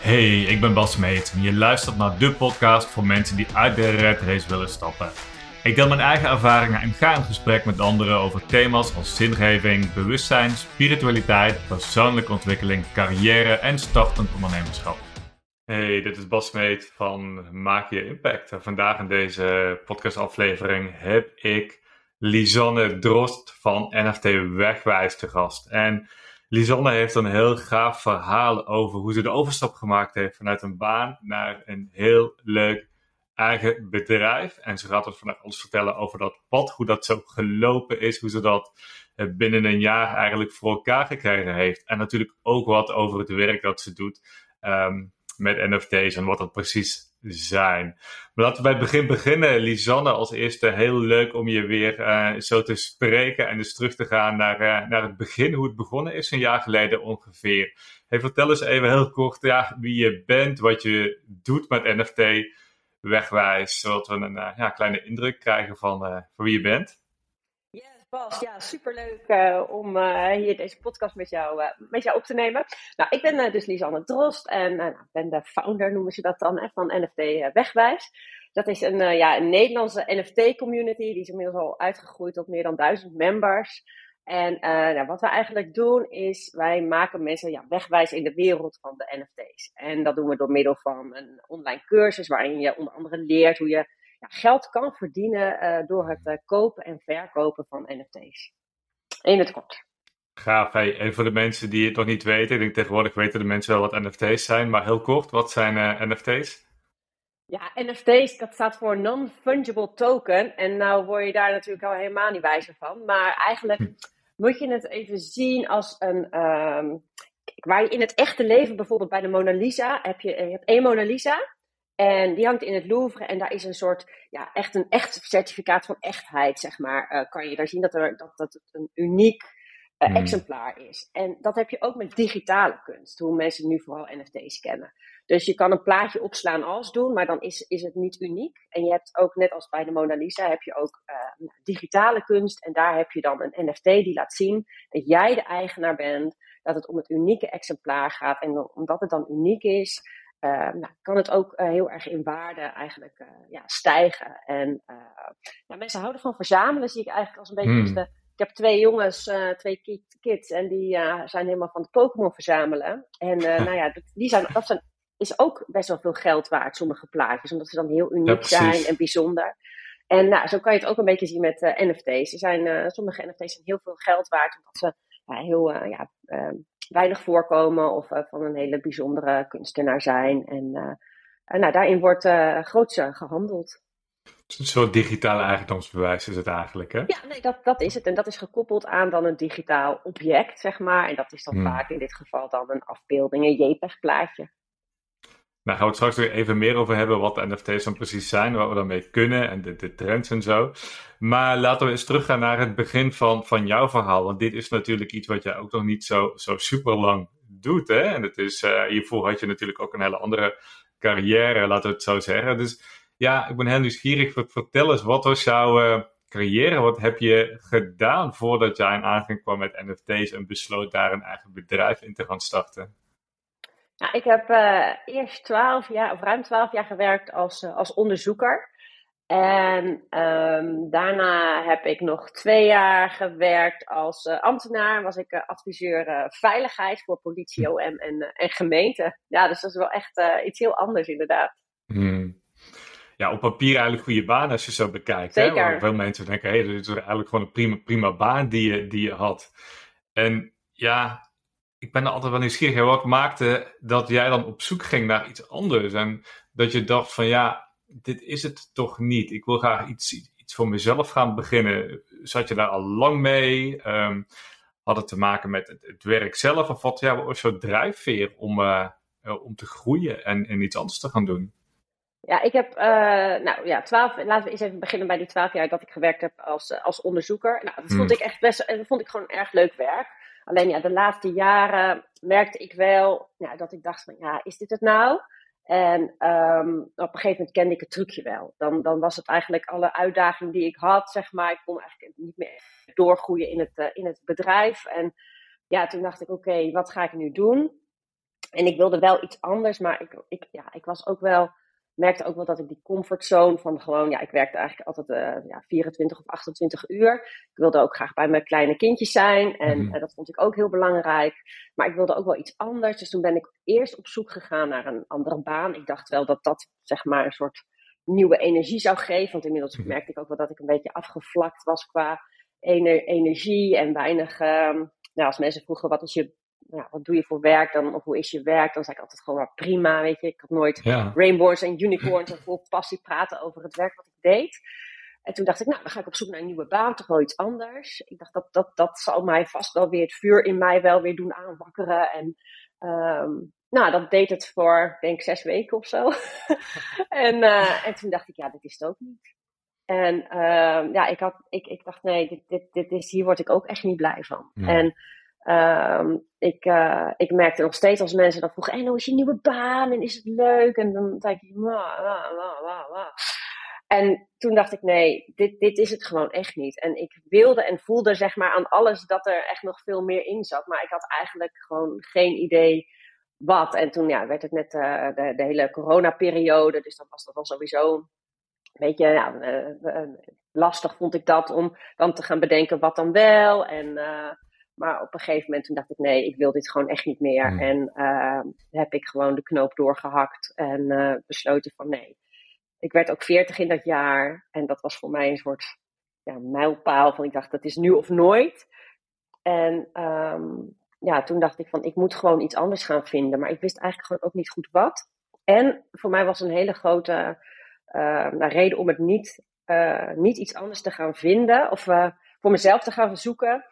Hey, ik ben Bas Meet en je luistert naar de podcast voor mensen die uit de red race willen stappen. Ik deel mijn eigen ervaringen en ga in gesprek met anderen over thema's als zingeving, bewustzijn, spiritualiteit, persoonlijke ontwikkeling, carrière en startend ondernemerschap. Hey, dit is Bas Meet van Maak Je Impact. En vandaag in deze podcastaflevering heb ik Lisanne Drost van NFT Wegwijs te gast. En Lisanne heeft een heel gaaf verhaal over hoe ze de overstap gemaakt heeft vanuit een baan naar een heel leuk eigen bedrijf. En ze gaat ons vandaag alles vertellen over dat pad, hoe dat zo gelopen is, hoe ze dat eh, binnen een jaar eigenlijk voor elkaar gekregen heeft. En natuurlijk ook wat over het werk dat ze doet um, met NFT's en wat dat precies zijn. Maar laten we bij het begin beginnen. Lisanne, als eerste heel leuk om je weer uh, zo te spreken en dus terug te gaan naar, uh, naar het begin, hoe het begonnen is, een jaar geleden ongeveer. Hey, vertel eens even heel kort ja, wie je bent, wat je doet met NFT wegwijs, zodat we een uh, ja, kleine indruk krijgen van, van wie je bent. Bas, ja, superleuk uh, om uh, hier deze podcast met jou, uh, met jou op te nemen. Nou, ik ben dus Lisanne Drost en nou, ben de founder, noemen ze dat dan, van NFT Wegwijs. Dat is een, ja, een Nederlandse NFT-community, die is inmiddels al uitgegroeid tot meer dan duizend members. En nou, wat we eigenlijk doen is, wij maken mensen ja, wegwijs in de wereld van de NFT's. En dat doen we door middel van een online cursus waarin je onder andere leert hoe je ja, geld kan verdienen uh, door het uh, kopen en verkopen van NFT's. In het kort. Gaaf. Hey, en voor de mensen die het nog niet weten, ik denk tegenwoordig weten de mensen wel wat NFT's zijn, maar heel kort, wat zijn uh, NFT's? Ja, NFT's, dat staat voor Non-Fungible Token. En nou word je daar natuurlijk al helemaal niet wijzer van. Maar eigenlijk hm. moet je het even zien als een... Um, waar je in het echte leven, bijvoorbeeld bij de Mona Lisa, heb je, je hebt één Mona Lisa. En die hangt in het Louvre en daar is een soort, ja, echt een echt certificaat van echtheid, zeg maar. Uh, kan je daar zien dat, er, dat, dat het een uniek uh, exemplaar is. En dat heb je ook met digitale kunst, hoe mensen nu vooral NFT's kennen. Dus je kan een plaatje opslaan als doen, maar dan is, is het niet uniek. En je hebt ook, net als bij de Mona Lisa, heb je ook uh, digitale kunst. En daar heb je dan een NFT die laat zien dat jij de eigenaar bent, dat het om het unieke exemplaar gaat. En omdat het dan uniek is, nou, kan het ook uh, heel erg in waarde eigenlijk uh, ja, stijgen. En nou, mensen houden van verzamelen, zie ik eigenlijk als een beetje hmm. de, ik heb twee jongens, twee kids, en die zijn helemaal van het Pokémon verzamelen. En nou ja, die zijn, dat zijn, is ook best wel veel geld waard, sommige plaatjes, omdat ze dan heel uniek ja, zijn en bijzonder. En nou, zo kan je het ook een beetje zien met NFT's. Er zijn, sommige NFT's zijn heel veel geld waard, omdat ze heel ja, ehm, weinig voorkomen of uh, van een hele bijzondere kunstenaar zijn. En uh, nou, daarin wordt uh, groots gehandeld. Een soort digitale eigendomsbewijs is het eigenlijk, hè? Ja, nee, dat, dat is het. En dat is gekoppeld aan dan een digitaal object, zeg maar. En dat is dan hmm. vaak in dit geval dan een afbeelding, een JPEG-plaatje. Nou, gaan we het straks weer even meer over hebben wat NFT's dan precies zijn, wat we daarmee kunnen en de, de, trends en zo. Maar laten we eens teruggaan naar het begin van, van jouw verhaal. Want dit is natuurlijk iets wat jij ook nog niet zo, zo super lang doet. Hè? En het is, uh, hiervoor had je natuurlijk ook een hele andere carrière, laten we het zo zeggen. Dus ja, ik ben heel nieuwsgierig. Vertel eens, wat was jouw uh, carrière? Wat heb je gedaan voordat jij in aangang kwam met NFT's en besloot daar een eigen bedrijf in te gaan starten? Nou, ik heb uh, eerst twaalf jaar, of ruim twaalf jaar gewerkt als, uh, als onderzoeker. En um, daarna heb ik nog twee jaar gewerkt als uh, ambtenaar. Was ik adviseur veiligheid voor politie. OM en, en gemeente. Ja, dus dat is wel echt iets heel anders inderdaad. Hmm. Ja, op papier eigenlijk goede baan als je zo bekijkt. Zeker. Hè? Veel mensen denken, hé, hey, dit is eigenlijk gewoon een prima, prima baan die je, die je had. En ja, ik ben er altijd wel nieuwsgierig. Wat maakte dat jij dan op zoek ging naar iets anders? En dat je dacht van ja, dit is het toch niet. Ik wil graag iets, iets voor mezelf gaan beginnen. Zat je daar al lang mee? Um, had het te maken met het, het, werk zelf? Of wat ja, was jouw drijfveer om, uh, om te groeien en, en iets anders te gaan doen? Ja, ik heb, uh, nou ja, twaalf, laten we eens even beginnen bij die twaalf jaar dat ik gewerkt heb als, als onderzoeker. Nou, dat vond hmm. ik echt best, dat vond ik gewoon erg leuk werk. Alleen ja, de laatste jaren merkte ik wel ja, dat ik dacht van ja, is dit het nou? En um, op een gegeven moment kende ik het trucje wel. Dan, dan was het eigenlijk alle uitdagingen die ik had, zeg maar. Ik kon eigenlijk niet meer doorgroeien in het, uh, in het bedrijf. En ja, toen dacht ik, oké, wat ga ik nu doen? En ik wilde wel iets anders, maar ik, ik, ja, ik was ook wel merkte ook wel dat ik die comfortzone van gewoon, ja, ik werkte eigenlijk altijd uh, ja, 24 of 28 uur. Ik wilde ook graag bij mijn kleine kindjes zijn en mhm. eh, dat vond ik ook heel belangrijk. Maar ik wilde ook wel iets anders. Dus toen ben ik eerst op zoek gegaan naar een andere baan. Ik dacht wel dat dat zeg maar een soort nieuwe energie zou geven. Want inmiddels mhm. merkte ik ook wel dat ik een beetje afgevlakt was qua energie en weinig. Uh, nou, als mensen vroegen wat is je ja, wat doe je voor werk dan, of hoe is je werk? Dan zei ik altijd gewoon maar prima, weet je. Ik had nooit rainbows en unicorns en vol passie praten over het werk wat ik deed. En toen dacht ik, nou, dan ga ik op zoek naar een nieuwe baan, toch wel iets anders. Ik dacht, dat, dat, dat zal mij vast wel weer het vuur in mij wel weer doen aanwakkeren. En um, nou, dat deed het voor, denk ik, zes weken of zo. en, uh, en toen dacht ik, ja, dit is het ook niet. En uh, ja, ik, had, ik, ik dacht, nee, dit, dit, dit is, hier word ik ook echt niet blij van. En Um, ik, uh, ik merkte nog steeds als mensen dan vroegen: en is je nieuwe baan? En is het leuk? En dan zei ik: wa, wa, wa, wa. En toen dacht ik: nee, dit, dit is het gewoon echt niet. En ik wilde en voelde zeg maar aan alles dat er echt nog veel meer in zat. Maar ik had eigenlijk gewoon geen idee wat. En toen ja, werd het net uh, de, de hele coronaperiode. Dus dan was dat wel sowieso een beetje ja, uh, lastig, vond ik dat, om dan te gaan bedenken wat dan wel. En. Maar op een gegeven moment toen dacht ik, nee, ik wil dit gewoon echt niet meer. Hmm. En uh, heb ik gewoon de knoop doorgehakt en uh, besloten van nee. Ik werd ook veertig in dat jaar. En dat was voor mij een soort ja, mijlpaal van ik dacht, dat is nu of nooit. En um, ja, toen dacht ik van, ik moet gewoon iets anders gaan vinden. Maar ik wist eigenlijk gewoon ook niet goed wat. En voor mij was een hele grote uh, reden om het niet, uh, niet iets anders te gaan vinden. Of uh, voor mezelf te gaan zoeken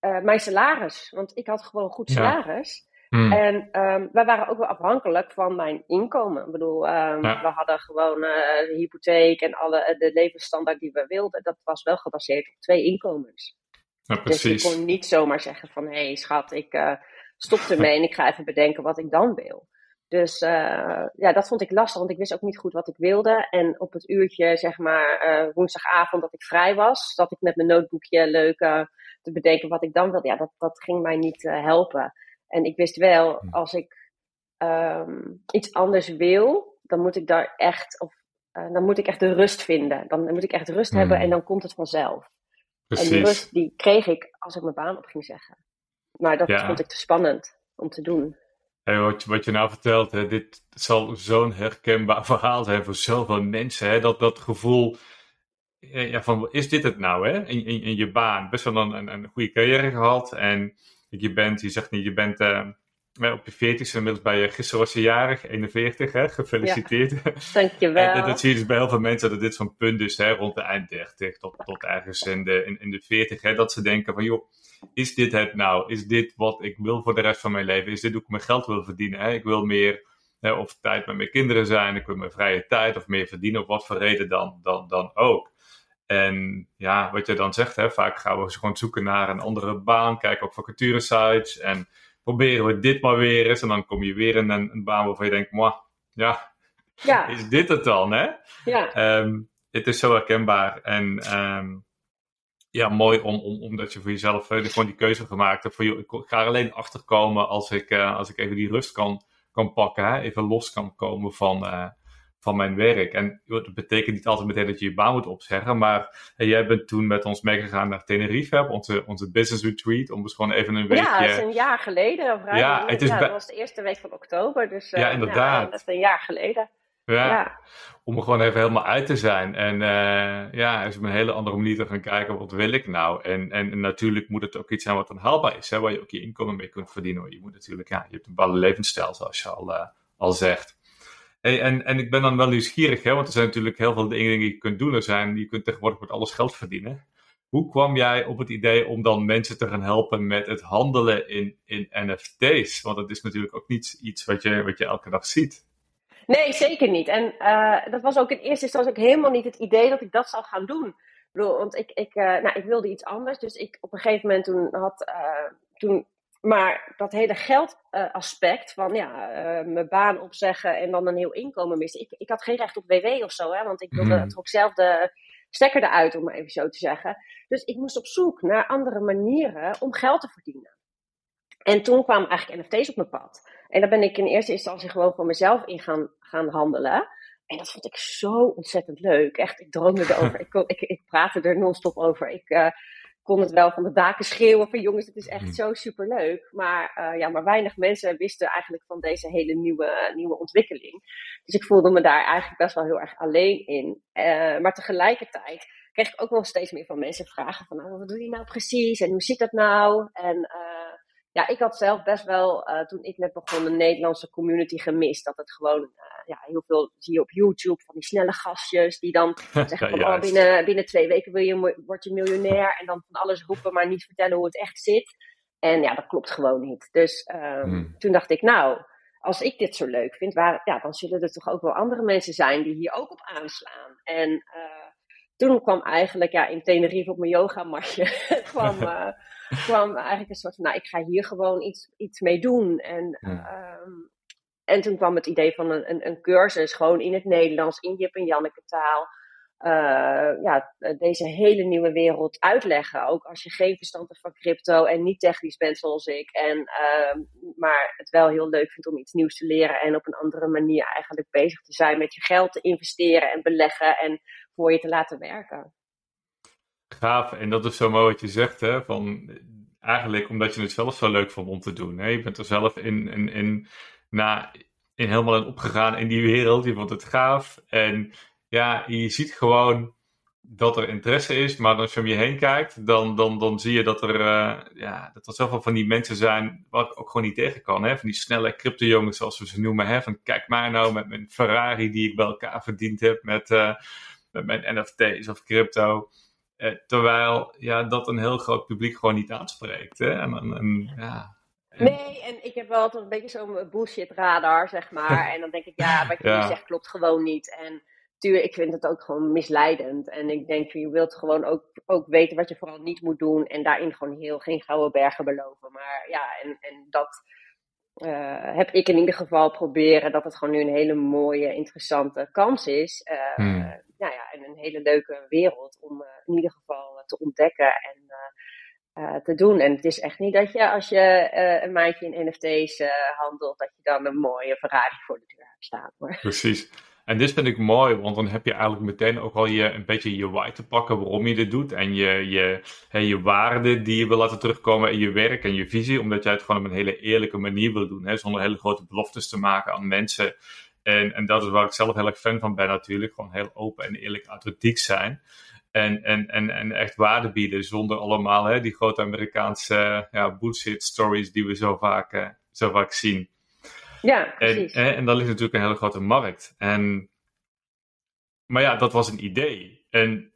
uh, mijn salaris. Want ik had gewoon goed salaris. Hmm. En um, wij waren ook wel afhankelijk van mijn inkomen. Ik bedoel, um, we hadden gewoon uh, de hypotheek en alle, eh, de levensstandaard die we wilden. Dat was wel gebaseerd op twee inkomens. Ja, precies. Dus ik kon niet zomaar zeggen van, hé hey, schat, ik uh, stop ermee en ik ga even bedenken wat ik dan wil. Dus uh, ja, dat vond ik lastig, want ik wist ook niet goed wat ik wilde. En op het uurtje, zeg maar, woensdagavond dat ik vrij was, zat ik met mijn notebookje leuk uh, te bedenken wat ik dan wilde. Ja, dat, dat ging mij niet helpen. En ik wist wel, hm. als ik um, iets anders wil, dan moet ik daar echt, of, dan moet ik echt de rust vinden. Dan moet ik echt rust mm. hebben en dan komt het vanzelf. Precies. En die rust, die kreeg ik als ik mijn baan op ging zeggen. Maar dat ja. vond ik te spannend om te doen. Hey, wat, wat, je nou vertelt, hè, dit zal zo'n herkenbaar verhaal zijn voor zoveel mensen. Hè, dat, dat gevoel ja, van, is dit het nou? Hè? In, in, in je baan, best wel een, een, goede carrière gehad. En je bent, je zegt niet, je bent uh, op je veertigste, inmiddels bij je, gisteren was je jarig, 41, hè? gefeliciteerd. Ja, dankjewel. en, en dat zie je dus bij heel veel mensen, dat dit zo'n punt is, hè, rond de eind 30 tot, tot ergens in de, in, in de 40, hè, dat ze denken van, joh, is dit het nou? Is dit wat ik wil voor de rest van mijn leven? Is dit hoe ik mijn geld wil verdienen? Hè? Ik wil meer hè, of tijd met mijn kinderen zijn, ik wil mijn vrije tijd of meer verdienen, op wat voor reden dan, dan, dan ook. En ja, wat je dan zegt, hè, vaak gaan we gewoon zoeken naar een andere baan, kijken op vacaturesites en proberen we dit maar weer eens. En dan kom je weer in een, een baan waarvan je denkt, ja, ja, is dit het dan? Hè? Ja. Um, het is zo herkenbaar. En um, ja, mooi om, om, omdat je voor jezelf uh, gewoon die keuze gemaakt hebt. Voor je, ik ga er alleen achter komen als ik, uh, als ik even die rust kan, kan pakken. Hè? Even los kan komen van, uh, van mijn werk. En dat betekent niet altijd meteen dat je je baan moet opzeggen. Maar jij bent toen met ons meegegaan naar Tenerife, onze, onze business retreat. Om dus gewoon even een weekje... Ja, dat is een jaar geleden. Of ja, het is ja, dat was de eerste week van oktober. Dus, ja, inderdaad. Ja, dat is een jaar geleden. Ja, om er gewoon even helemaal uit te zijn. En uh, ja, eens op een hele andere manier te gaan kijken, wat wil ik nou? En, en, natuurlijk moet het ook iets zijn wat dan haalbaar is, hè, waar je ook je inkomen mee kunt verdienen. Je moet natuurlijk, ja, je hebt een bepaalde levensstijl, zoals je al, uh, al zegt. Hey, en, en ik ben dan wel nieuwsgierig, hè, want er zijn natuurlijk heel veel dingen die je kunt doen. Er zijn, je kunt tegenwoordig met alles geld verdienen. Hoe kwam jij op het idee om dan mensen te gaan helpen met het handelen in, in NFT's? Want dat is natuurlijk ook niet iets wat je, wat je elke dag ziet. Nee, zeker niet. En uh, dat was ook in eerste instantie ook helemaal niet het idee dat ik dat zou gaan doen. Ik bedoel, want ik, ik, uh, nou, ik wilde iets anders. Dus ik op een gegeven moment toen had. Uh, toen, maar dat hele geldaspect van ja, mijn baan opzeggen en dan een heel inkomen missen. Ik, ik had geen recht op WW of zo, hè, want ik wilde mm. ook zelf de stekker eruit, om maar even zo te zeggen. Dus ik moest op zoek naar andere manieren om geld te verdienen. En toen kwamen eigenlijk NFT's op mijn pad. En daar ben ik in eerste instantie gewoon voor mezelf in gaan, gaan handelen. En dat vond ik zo ontzettend leuk. Echt, ik droomde erover. ik, kon, ik, ik praatte er non-stop over. Ik uh, kon het wel van de daken schreeuwen van jongens, het is echt mhm. zo superleuk. Maar, uh, ja, maar weinig mensen wisten eigenlijk van deze hele nieuwe, nieuwe ontwikkeling. Dus ik voelde me daar eigenlijk best wel heel erg alleen in. Uh, maar tegelijkertijd kreeg ik ook wel steeds meer van mensen vragen van, nou, wat doe je nou precies? En hoe zit dat nou? En ja, ik had zelf best wel, uh, toen ik net begon, de Nederlandse community gemist. Dat het gewoon, uh, ja, heel veel zie je op YouTube van die snelle gastjes die dan zeggen van, oh, binnen, binnen twee weken wil je, word je miljonair. En dan van alles roepen, maar niet vertellen hoe het echt zit. En ja, dat klopt gewoon niet. Dus um, hmm. toen dacht ik, nou, als ik dit zo leuk vind, waar, ja, dan zullen er toch ook wel andere mensen zijn die hier ook op aanslaan. En uh, toen kwam eigenlijk, ja, in Tenerife op mijn yogamatje, kwam kwam eigenlijk een soort van, nou, ik ga hier gewoon iets, iets mee doen. En, ehm, en toen kwam het idee van een, een, een, cursus, gewoon in het Nederlands, in Jip en Janneke taal. Uh, ja, deze hele nieuwe wereld uitleggen. Ook als je geen verstand hebt van crypto en niet technisch bent zoals ik. En, uh, maar het wel heel leuk vindt om iets nieuws te leren en op een andere manier eigenlijk bezig te zijn met je geld te investeren en beleggen en voor je te laten werken. Gaaf, en dat is zo mooi wat je zegt, hè? Van, eigenlijk omdat je het zelf zo leuk vond om te doen. Hè? Je bent er zelf in, in, in, na, in helemaal in opgegaan in die wereld. Je vond het gaaf. En ja, je ziet gewoon dat er interesse is. Maar als je om je heen kijkt, dan, dan, dan zie je dat er, uh, ja, dat er zoveel van die mensen zijn waar ik ook gewoon niet tegen kan. Hè? Van die snelle crypto-jongens, zoals we ze noemen. Hè? Van kijk maar nou met mijn Ferrari die ik bij elkaar verdiend heb met, uh, met mijn NFT's of crypto. Eh, terwijl ja, dat een heel groot publiek gewoon niet aanspreekt. Hè? En, en, ja, Nee, en ik heb wel altijd een beetje zo'n bullshit radar, zeg maar. en dan denk ik, ja, wat je ja. zegt klopt gewoon niet. En tuurlijk, ik vind het ook gewoon misleidend. En ik denk, je wilt gewoon ook, ook weten wat je vooral niet moet doen. En daarin gewoon heel geen gouden bergen beloven. Maar ja, en, en dat uh, heb ik in ieder geval proberen. Dat het gewoon nu een hele mooie, interessante kans is. Uh, hmm nou ja, en een hele leuke wereld om uh, in ieder geval eh, te ontdekken en te doen. En het is echt niet dat je als je een maandje in NFT's handelt, dat je dan een mooie Ferrari voor de deur hebt staan. Hoor. Precies. En dit vind ik mooi, want dan heb je eigenlijk meteen ook al je, een beetje je why te pakken waarom je dit doet. En je, je, hè, je waarden die je wil laten terugkomen in je werk en je visie. Omdat jij het gewoon op een hele eerlijke manier wil doen. Hè, zonder hele grote beloftes te maken aan mensen. En, en dat is waar ik zelf heel erg fan van ben natuurlijk. Gewoon heel open en eerlijk authentiek zijn. En, en, en, en echt waarde bieden zonder allemaal hè, die grote Amerikaanse ja, bullshit stories die we zo vaak, uh, zo vaak zien. Ja, precies. En, en, en daar ligt natuurlijk een hele grote markt. En, maar ja, dat was een idee. En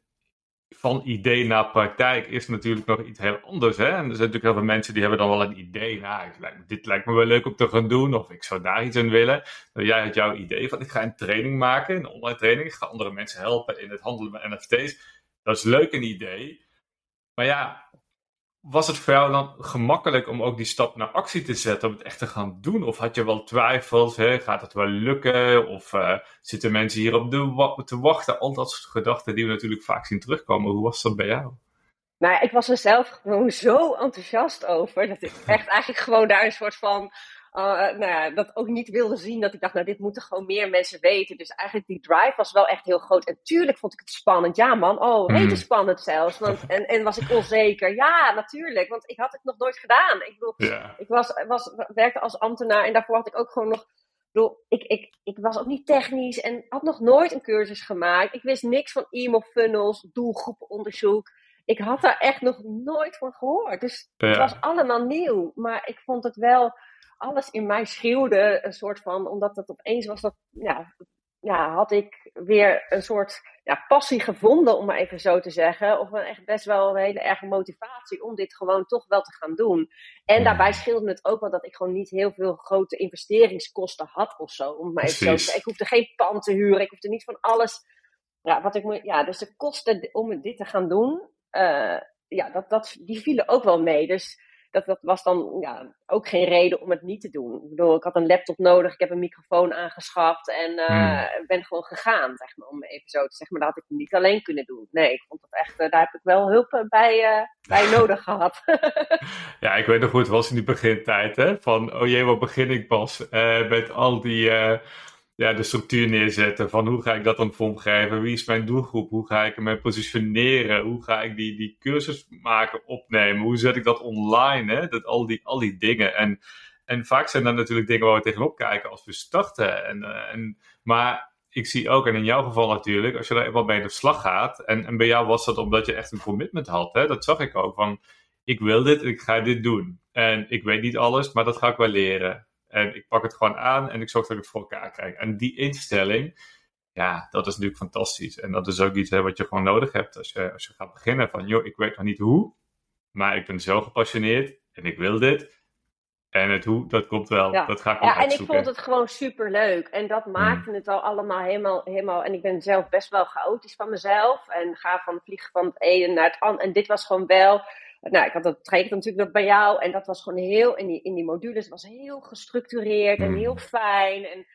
van idee naar praktijk is natuurlijk nog iets heel anders. Hè? En er zijn natuurlijk heel veel mensen die hebben dan wel een idee. Nou, dit lijkt me wel leuk om te gaan doen. Of ik zou daar iets in willen. Nou, jij had jouw idee van ik ga een training maken. Een online training. Ik ga andere mensen helpen in het handelen met NFT's. Dat is leuk een idee. Maar ja, was het voor jou dan gemakkelijk om ook die stap naar actie te zetten, om het echt te gaan doen? Of had je wel twijfels, hè? gaat het wel lukken? Of uh, zitten mensen hier op de te wachten? Al dat soort gedachten die we natuurlijk vaak zien terugkomen. Hoe was dat bij jou? Nou, ik was er zelf gewoon zo enthousiast over, dat ik echt eigenlijk gewoon daar een soort van uh, nou ja, dat ook niet wilde zien. Dat ik dacht, nou, dit moeten gewoon meer mensen weten. Dus eigenlijk die drive was wel echt heel groot. En tuurlijk vond ik het spannend. Ja, man. Oh, mm. rete spannend zelfs. Want, en, en was ik onzeker. Ja, natuurlijk. Want ik had het nog nooit gedaan. Ik bedoel, ik was, was, werkte als ambtenaar en daarvoor had ik ook gewoon nog. Ik, bedoel, ik, ik, ik was ook niet technisch en had nog nooit een cursus gemaakt. Ik wist niks van e-mail funnels, doelgroepenonderzoek. Ik had daar echt nog nooit van gehoord. Dus het was allemaal nieuw. Maar ik vond het wel alles in mij schreeuwde een soort van, omdat het opeens was dat, ja, ja had ik weer een soort ja, passie gevonden, om maar even zo te zeggen. Of een echt best wel een hele erge motivatie om dit gewoon toch wel te gaan doen. En daarbij scheelde het ook wel dat ik gewoon niet heel veel grote investeringskosten had of zo. Om maar even zo te zeggen. Ik hoefde geen pand te huren, ik hoefde niet van alles. Ja, wat ik moet, ja, dus de kosten om dit te gaan doen, uh, ja, dat, dat, die vielen ook wel mee. Dus dat, dat was dan ja, ook geen reden om het niet te doen. Ik bedoel, ik had een laptop nodig, ik heb een microfoon aangeschaft en uh, ben gewoon gegaan, zeg maar, om even zo te zeggen. Maar dat had ik niet alleen kunnen doen. Nee, ik vond dat echt, uh, daar heb ik wel hulp bij, uh, bij nodig gehad. ja, ik weet nog goed, het was in die begintijd, hè? Van, oh jee, wat begin ik pas met al die ja, de structuur neerzetten. Van hoe ga ik dat dan vormgeven? Wie is mijn doelgroep? Hoe ga ik me positioneren? Hoe ga ik die, die cursus maken, opnemen? Hoe zet ik dat online? Hè? Dat, al, die, al die dingen. En, en vaak zijn dat natuurlijk dingen waar we tegenop kijken als we starten. En, eh, en, maar ik zie ook, en in jouw geval natuurlijk, als je daar wat bij de slag gaat. En, en bij jou was dat omdat je echt een commitment had. Hè? Dat zag ik ook. Van ik wil dit ik ga dit doen. En ik weet niet alles, maar dat ga ik wel leren. En ik pak het gewoon aan en ik zorg dat ik het voor elkaar krijg. En die instelling, ja, dat is natuurlijk fantastisch. En dat is ook iets hè, wat je gewoon nodig hebt als je, als je gaat beginnen. Van, joh, ik weet nog niet hoe, maar ik ben zo gepassioneerd en ik wil dit. En het hoe, dat komt wel. Ja. Dat ga ik Ja, en ik vond het gewoon super leuk. En dat hmm. maakte het al allemaal helemaal, helemaal. En ik ben zelf best wel chaotisch van mezelf. En ga van vliegen van het ene naar het andere. En dit was gewoon wel nou, ik had dat traject natuurlijk nog bij jou. En dat was gewoon heel, in die, in die modules was heel gestructureerd en heel mm. fijn. En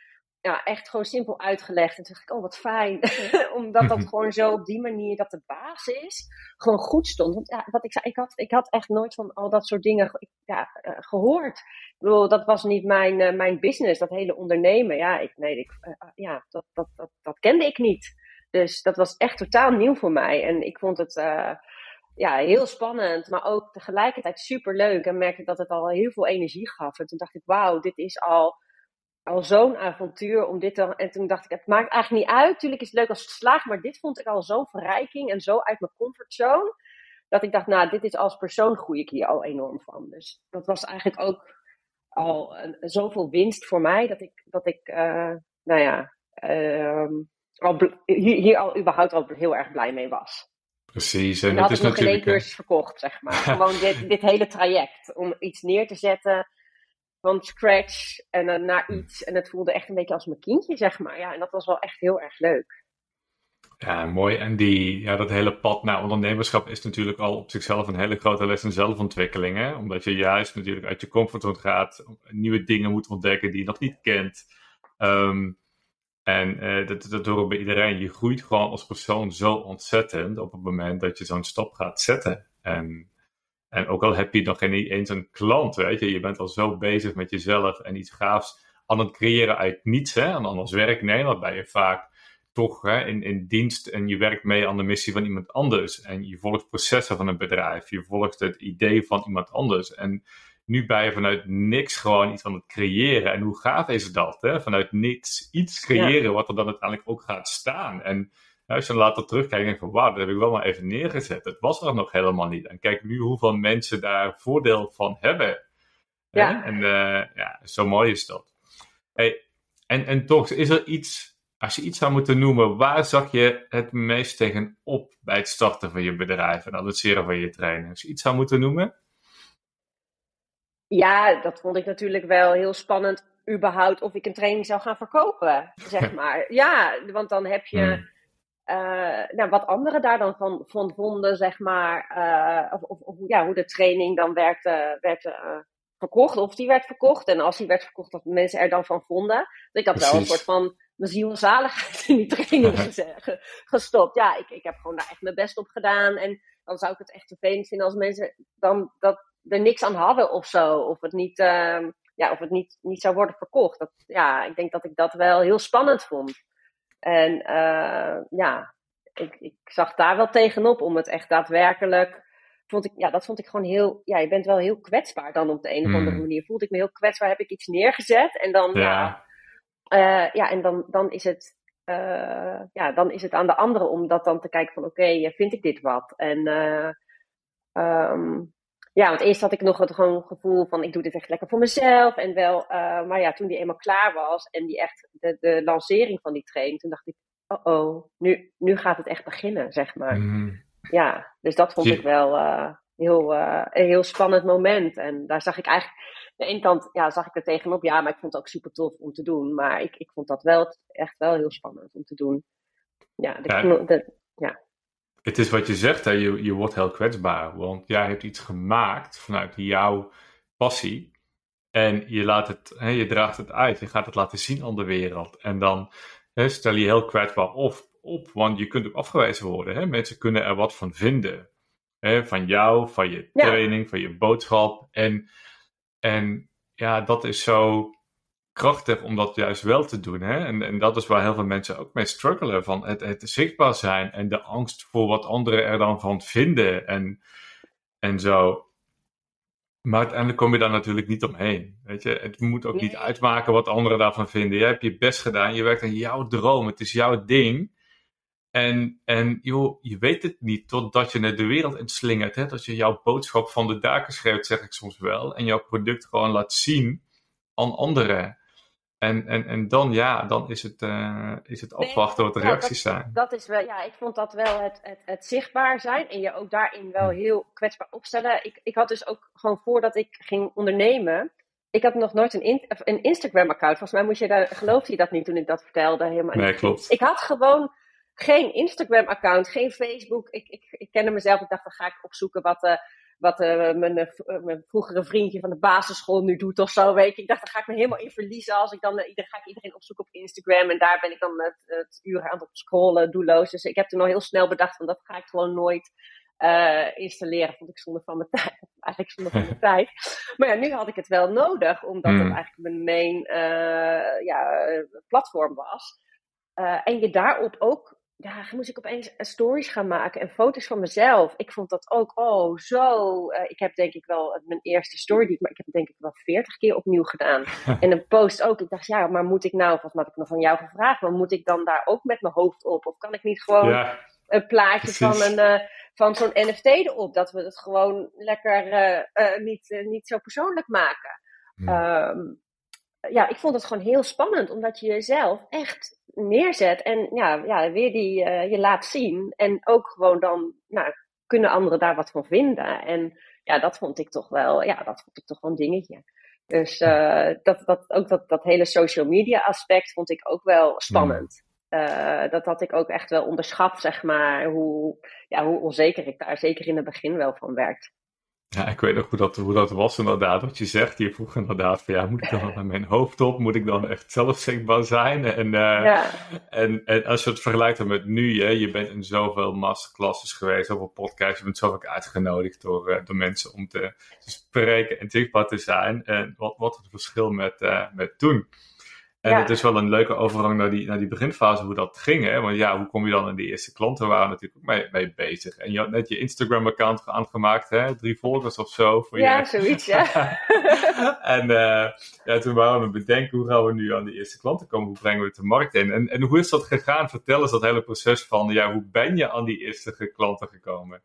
ja, echt gewoon simpel uitgelegd. En toen dacht ik, oh wat fijn. Omdat dat gewoon zo op die manier, dat de basis gewoon goed stond. Want ja, wat ik zei, ik had, ik had echt nooit van al dat soort dingen ja, uh, gehoord. Ik bedoel, dat was niet mijn, uh, mijn business, dat hele ondernemen. Ja, ik, nee, ik, uh, ja dat, dat, dat, dat kende ik niet. Dus dat was echt totaal nieuw voor mij. En ik vond het ja, heel spannend, maar ook tegelijkertijd super leuk. En merkte dat het al heel veel energie gaf. En toen dacht ik, wauw, dit is al, al zo'n avontuur om dit te... En toen dacht ik, het maakt eigenlijk niet uit. Tuurlijk is het leuk als het slaagt, maar dit vond ik al zo'n verrijking en zo uit mijn comfortzone. Dat ik dacht, nou, dit is als persoon groei ik hier al enorm van. Dus dat was eigenlijk ook al zoveel winst voor mij, dat ik, dat ik uh, nou ja, uh, al, hier, hier al überhaupt al heel erg blij mee was. Precies. En, en dat is nog natuurlijk... geen cursus verkocht, zeg maar. Gewoon dit, dit hele traject om iets neer te zetten van scratch en dan naar hm. iets. En het voelde echt een beetje als mijn kindje, zeg maar. Ja, en dat was wel echt heel erg leuk. Ja, mooi. En die, ja, dat hele pad naar ondernemerschap is natuurlijk al op zichzelf een hele grote les in zelfontwikkeling. Hè? Omdat je juist natuurlijk uit je comfortzone gaat, nieuwe dingen moet ontdekken die je nog niet kent. Um, en uh, dat, dat horen bij iedereen. Je groeit gewoon als persoon zo ontzettend op het moment dat je zo'n stap gaat zetten. En, en ook al heb je nog geen eens een klant, weet je, je bent al zo bezig met jezelf en iets gaafs aan het creëren uit niets. Hè? En als werknemer ben je vaak toch hè, in, in dienst en je werkt mee aan de missie van iemand anders. En je volgt processen van een bedrijf, je volgt het idee van iemand anders. En nu ben je vanuit niks gewoon iets aan het creëren. En hoe gaaf is dat? Hè? Vanuit niets iets creëren wat er dan uiteindelijk ook gaat staan. En als je dan later terugkijkt, denk je van wauw, dat heb ik wel maar even neergezet. Het was er nog helemaal niet. En kijk nu hoeveel mensen daar voordeel van hebben. Ja. En uh, ja, zo mooi is dat. Hey, en, en toch, is er iets, als je iets zou moeten noemen, waar zag je het meest tegenop bij het starten van je bedrijf en het van je training? Als je iets zou moeten noemen? Ja, dat vond ik natuurlijk wel heel spannend. Überhaupt of ik een training zou gaan verkopen, zeg maar. ja, want dan heb je. Hmm. Uh, nou, wat anderen daar dan van, van vonden, zeg maar. Uh, of, of, of, ja, hoe de training dan werd, werd uh, verkocht. Of die werd verkocht. En als die werd verkocht, dat mensen er dan van vonden. Dus ik had wel een soort van mijn ziel en zaligheid in die training gestopt. Ja, ik, ik heb gewoon daar echt mijn best op gedaan. En dan zou ik het echt vervelend vinden als mensen dan dat er niks aan hadden of zo. Of het niet, uh, ja, of het niet, niet zou worden verkocht. Dat, ja, ik denk dat ik dat wel heel spannend vond. En uh, ja, ik, ik zag daar wel tegenop om het echt daadwerkelijk. Vond ik, ja, dat vond ik gewoon heel. Ja, je bent wel heel kwetsbaar dan op de een of andere hmm. manier. Voelde ik me heel kwetsbaar, heb ik iets neergezet. En dan, ja, ja, uh, ja en dan, dan is het. Uh, ja, dan is het aan de anderen om dat dan te kijken van oké, okay, vind ik dit wat? En um, ja, want eerst had ik nog het gewoon gevoel van ik doe dit echt lekker voor mezelf. En wel, uh, maar ja, toen die eenmaal klaar was en die echt de, de lancering van die training, toen dacht ik, oh oh, nu, nu gaat het echt beginnen, zeg maar. Mm. Ja, dus dat vond ik wel uh, heel, uh, een heel spannend moment. En daar zag ik eigenlijk, aan de ene kant ja, zag ik er tegenop, ja, maar ik vond het ook super tof om te doen. Maar ik, ik vond dat wel echt wel heel spannend om te doen. Ja, de, ja. De, ja. Het is wat je zegt, hè? Je, je wordt heel kwetsbaar. Want jij hebt iets gemaakt vanuit jouw passie. En je, laat het, hè, je draagt het uit. Je gaat het laten zien aan de wereld. En dan hè, stel je heel kwetsbaar op, op. Want je kunt ook afgewezen worden. Hè? Mensen kunnen er wat van vinden. Hè? Van jou, van je training, van je boodschap. En, en ja, dat is zo krachtig om dat juist wel te doen. Hè? En, en dat is waar heel veel mensen ook mee struggelen. Van het, het zichtbaar zijn en de angst voor wat anderen er dan van vinden. En, en zo. Maar uiteindelijk kom je daar natuurlijk niet omheen. Weet je? Het moet ook niet uitmaken wat anderen daarvan vinden. Jij hebt je best gedaan. Je werkt aan jouw droom. Het is jouw ding. En, en joh, je weet het niet totdat je naar de wereld inslingert. Hè? Dat je jouw boodschap van de daken schrijft, zeg ik soms wel. En jouw product gewoon laat zien aan anderen. En, en, en dan, ja, dan is het, uh, is het afwachten wat de reacties zijn. Dat is wel, ja, ik vond dat wel het, het, het, zichtbaar zijn en je ook daarin wel heel kwetsbaar opstellen. Ik, ik had dus ook gewoon voordat ik ging ondernemen, ik had nog nooit een, in, een Instagram-account. Volgens mij moest je daar, geloofde je dat niet toen ik dat vertelde? Helemaal nee, klopt. Ik had gewoon geen Instagram-account, geen Facebook. Ik, ik, ik kende mezelf. Ik dacht, dan ga ik opzoeken wat, uh, wat uh, mijn, uh, mijn vroegere vriendje van de basisschool nu doet of zo. Weet je. Ik dacht, daar ga ik me helemaal in verliezen. Als ik dan, iedereen, ga ik iedereen opzoeken op Instagram. En daar ben ik dan het, het uren aan het scrollen, doelloos. Dus ik heb toen al heel snel bedacht, van dat ga ik gewoon nooit installeren. Vond ik zonde van mijn tijd. Eigenlijk zonde van mijn tijd. Maar ja, nu had ik het wel nodig, omdat het hmm. eigenlijk mijn main ja, platform was. en je daarop ook ja, moest ik opeens stories gaan maken en foto's van mezelf. Ik vond dat ook, oh, zo. Uh, ik heb denk ik wel mijn eerste story, die, maar ik heb denk ik wel veertig keer opnieuw gedaan. en een post ook. Ik dacht, ja, maar moet ik nou, mij had ik nog van jou gevraagd, maar moet ik dan daar ook met mijn hoofd op? Of kan ik niet gewoon een plaatje van, een, uh, van zo'n NFT erop? Dat we het gewoon lekker uh, niet, niet zo persoonlijk maken. Um, ja, ik vond het gewoon heel spannend, omdat je jezelf echt neerzet en ja, ja weer die uh, je laat zien. En ook gewoon dan, nou, kunnen anderen daar wat van vinden. En ja, dat vond ik toch wel, ja, dat vond ik toch wel een dingetje. Dus uh, dat, dat, ook dat, dat hele social media aspect vond ik ook wel spannend. Uh, dat had ik ook echt wel onderschat, zeg maar, hoe, ja, hoe onzeker ik daar zeker in het begin wel van werd. Ja, ik weet nog hoe dat, hoe dat was inderdaad. Wat je zegt, je vroeg inderdaad van ja, moet ik dan naar mijn hoofd op? Moet ik dan echt zelfzichtbaar zijn? En, uh, ja. en, en als je het vergelijkt met nu, hè, je bent in zoveel masterclasses geweest, zoveel podcasts, je bent zo vaak uitgenodigd door, uh, door mensen om te, te, spreken en zichtbaar te zijn. En wat, wat het verschil met, uh, met toen? En het is wel een leuke overgang naar die, naar die beginfase, hoe dat ging. Hè? Want ja, hoe kom je dan in die eerste klanten? waren natuurlijk ook mee, mee bezig. En je had net je Instagram-account aangemaakt, hè? Drie volgers of zo. Voor ja, zoiets, ja. en uh, ja, toen waren we bedenken, hoe gaan we nu aan die eerste klanten komen? Hoe brengen we het de markt in? En, en hoe is dat gegaan? Vertel eens dat hele proces van, ja, hoe ben je aan die eerste klanten gekomen?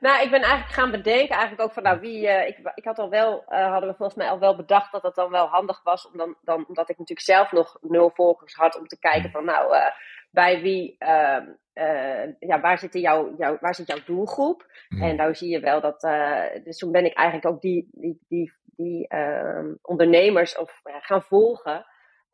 Nou, ik ben eigenlijk gaan bedenken, eigenlijk ook van, nou, wie. Uh, ik, ik had al wel, uh, hadden we volgens mij al wel bedacht dat het dan wel handig was, om dan, dan, omdat ik natuurlijk zelf nog nul volgers had, om te kijken van, nou, uh, bij wie, ehm, ja, waar zit, jouw, jouw, waar zit jouw doelgroep? Mm. En nou zie je wel dat, dus toen ben ik eigenlijk ook die, die, die, die ehm, ondernemers of, gaan volgen.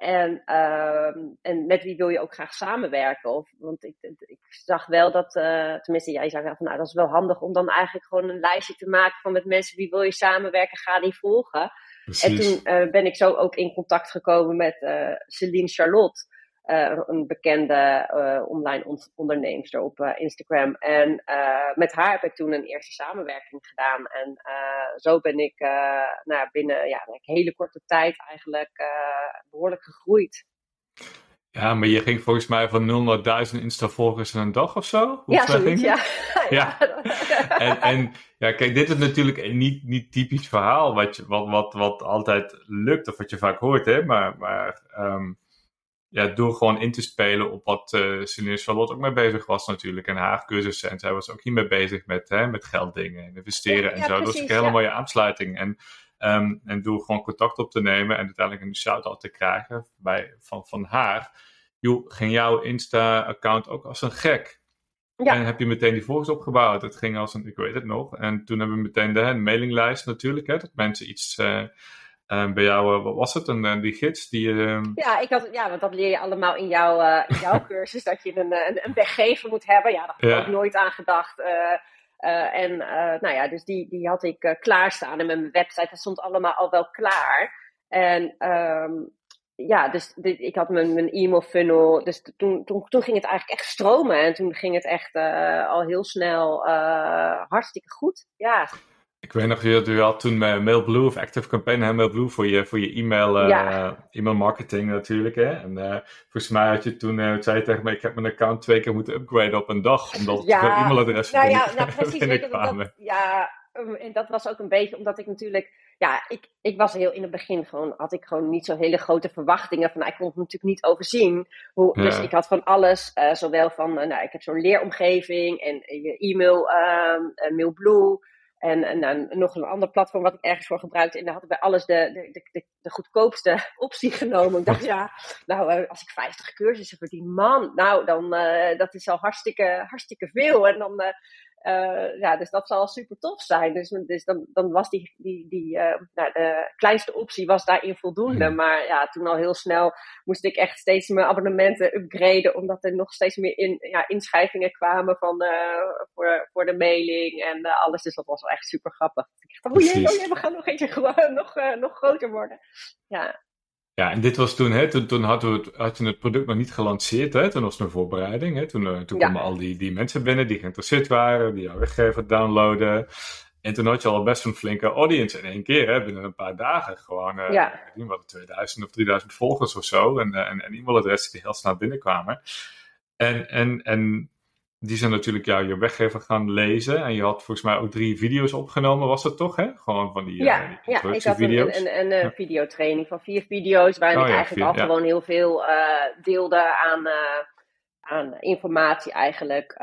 En, uh, en met wie wil je ook graag samenwerken? Of, want ik, ik zag wel dat, uh, tenminste jij zei wel van nou dat is wel handig om dan eigenlijk gewoon een lijstje te maken van met mensen wie wil je samenwerken, ga die volgen. En toen uh, ben ik zo ook in contact gekomen met uh, Celine Charlotte. Uh, een bekende uh, online on onderneemster op uh, Instagram. En met haar heb ik toen een eerste samenwerking gedaan. En zo ben ik nou, binnen ja, een hele korte tijd eigenlijk behoorlijk gegroeid. Ja, maar je ging volgens mij van 0 naar 1000 Insta-volgers in een dag of zo? Hoe ja, zoiets, ja. ja. en, en ja, kijk, dit is natuurlijk niet, niet typisch verhaal wat, je, wat, wat, wat altijd lukt of wat je vaak hoort, hè. Maar, maar um, ja, door gewoon in te spelen op wat uh, Celine Charlotte ook mee bezig was natuurlijk. En haar cursussen. En zij was ook hiermee bezig met, hè, met gelddingen, investeren en zo. dat is een hele mooie aansluiting. En, um, en door gewoon contact op te nemen en uiteindelijk een shout-out te krijgen bij, van, van haar. Joh, ging jouw Insta-account ook als een gek. Ja. En heb je meteen die volgers opgebouwd. Het ging als een, ik weet het nog. En toen hebben we meteen de, mailinglijst natuurlijk, hè, dat mensen iets... Uh, uh, bij jou, wat was het, een, die gids? Die, Ja, ik had, ja, want dat leer je allemaal in, jouw in jouw cursus, dat je een, een, een, weggever moet hebben. Ja, daar had ik ook nooit aan gedacht. en nou ja, dus die, die had ik klaarstaan en met mijn website, dat stond allemaal al wel klaar. En um, ja, dus dit, ik had mijn, mijn e-mail funnel. Dus toen, toen, toen ging het eigenlijk echt stromen. En toen ging het echt al heel snel hartstikke goed. Ja. Ik weet nog, je, je had toen MailBlue of Active Campaign, hè, MailBlue voor je, voor je e-mail, uh, ja. e-mail marketing natuurlijk. Hè? En volgens mij had je toen, zei je tegen me, ik heb mijn account twee keer moeten upgraden op een dag, omdat ja. het e-mailadressen nou, ja, nou, precies, weet dat, ja, en dat was ook een beetje omdat ik natuurlijk ja, ik, ik was heel in het begin gewoon, had ik gewoon niet zo hele grote verwachtingen van, nou, ik kon het natuurlijk niet overzien. Hoe, Dus ik had van alles, zowel van, nou, ik heb zo'n leeromgeving en je e-mail, uh, MailBlue. En, en, en, nog een ander platform wat ik ergens voor gebruikte. En daar had ik bij alles de, de, de, de goedkoopste optie genomen. Ik dacht, ja, nou, als ik 50 cursussen verdien, man, nou, dan, dat is al hartstikke, hartstikke veel. En dan, uh, ja, dus dat zal super tof zijn. Dus, dus dan, dan was die, die, die uh, nou, de kleinste optie was daarin voldoende. Hmm. Maar ja, toen al heel snel moest ik echt steeds mijn abonnementen upgraden. Omdat er nog steeds meer in, ja, inschrijvingen kwamen van, uh, voor, voor de mailing en alles. Dus dat was wel echt super grappig. Ik dacht, oh jee, oh jee we gaan nog eentje nog, nog groter worden. Ja. Ja, en dit was toen, hè, toen, toen hadden we het, had je het product nog niet gelanceerd, hè, toen was het een voorbereiding. Hè, toen uh, toen ja. kwamen al die, die mensen binnen die geïnteresseerd waren, die jouw weggever downloaden. En toen had je al best een flinke audience in één keer, hè, binnen een paar dagen. Gewoon, uh, ja. ik weet niet 2000 of 3000 volgers of zo. En, uh, en, en e-mailadressen die heel snel binnenkwamen. En, en, en die zijn natuurlijk jou je weggever gaan lezen. En je had volgens mij ook drie video's opgenomen, was dat toch? Hè? Gewoon van die, ja, uh, ja ik had een, een, een, een videotraining van vier video's. Waarin oh, ik eigenlijk al gewoon heel veel uh, deelde aan, uh, aan informatie eigenlijk.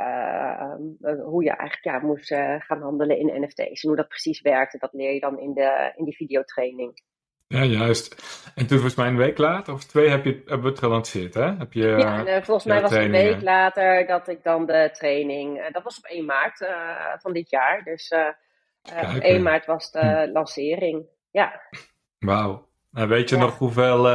hoe je eigenlijk ja, moest gaan handelen in NFT's. En hoe dat precies werkte, dat leer je dan in, de, in die videotraining. Ja, juist. En toen volgens mij een week later of twee heb je, hebben we het gelanceerd, hè? Heb je, ja, en, volgens mij was het een week later dat ik dan de training... Uh, dat was op 1 maart van dit jaar. Dus op 1 maart was de hm. lancering. Ja. Wauw. En weet je nog hoeveel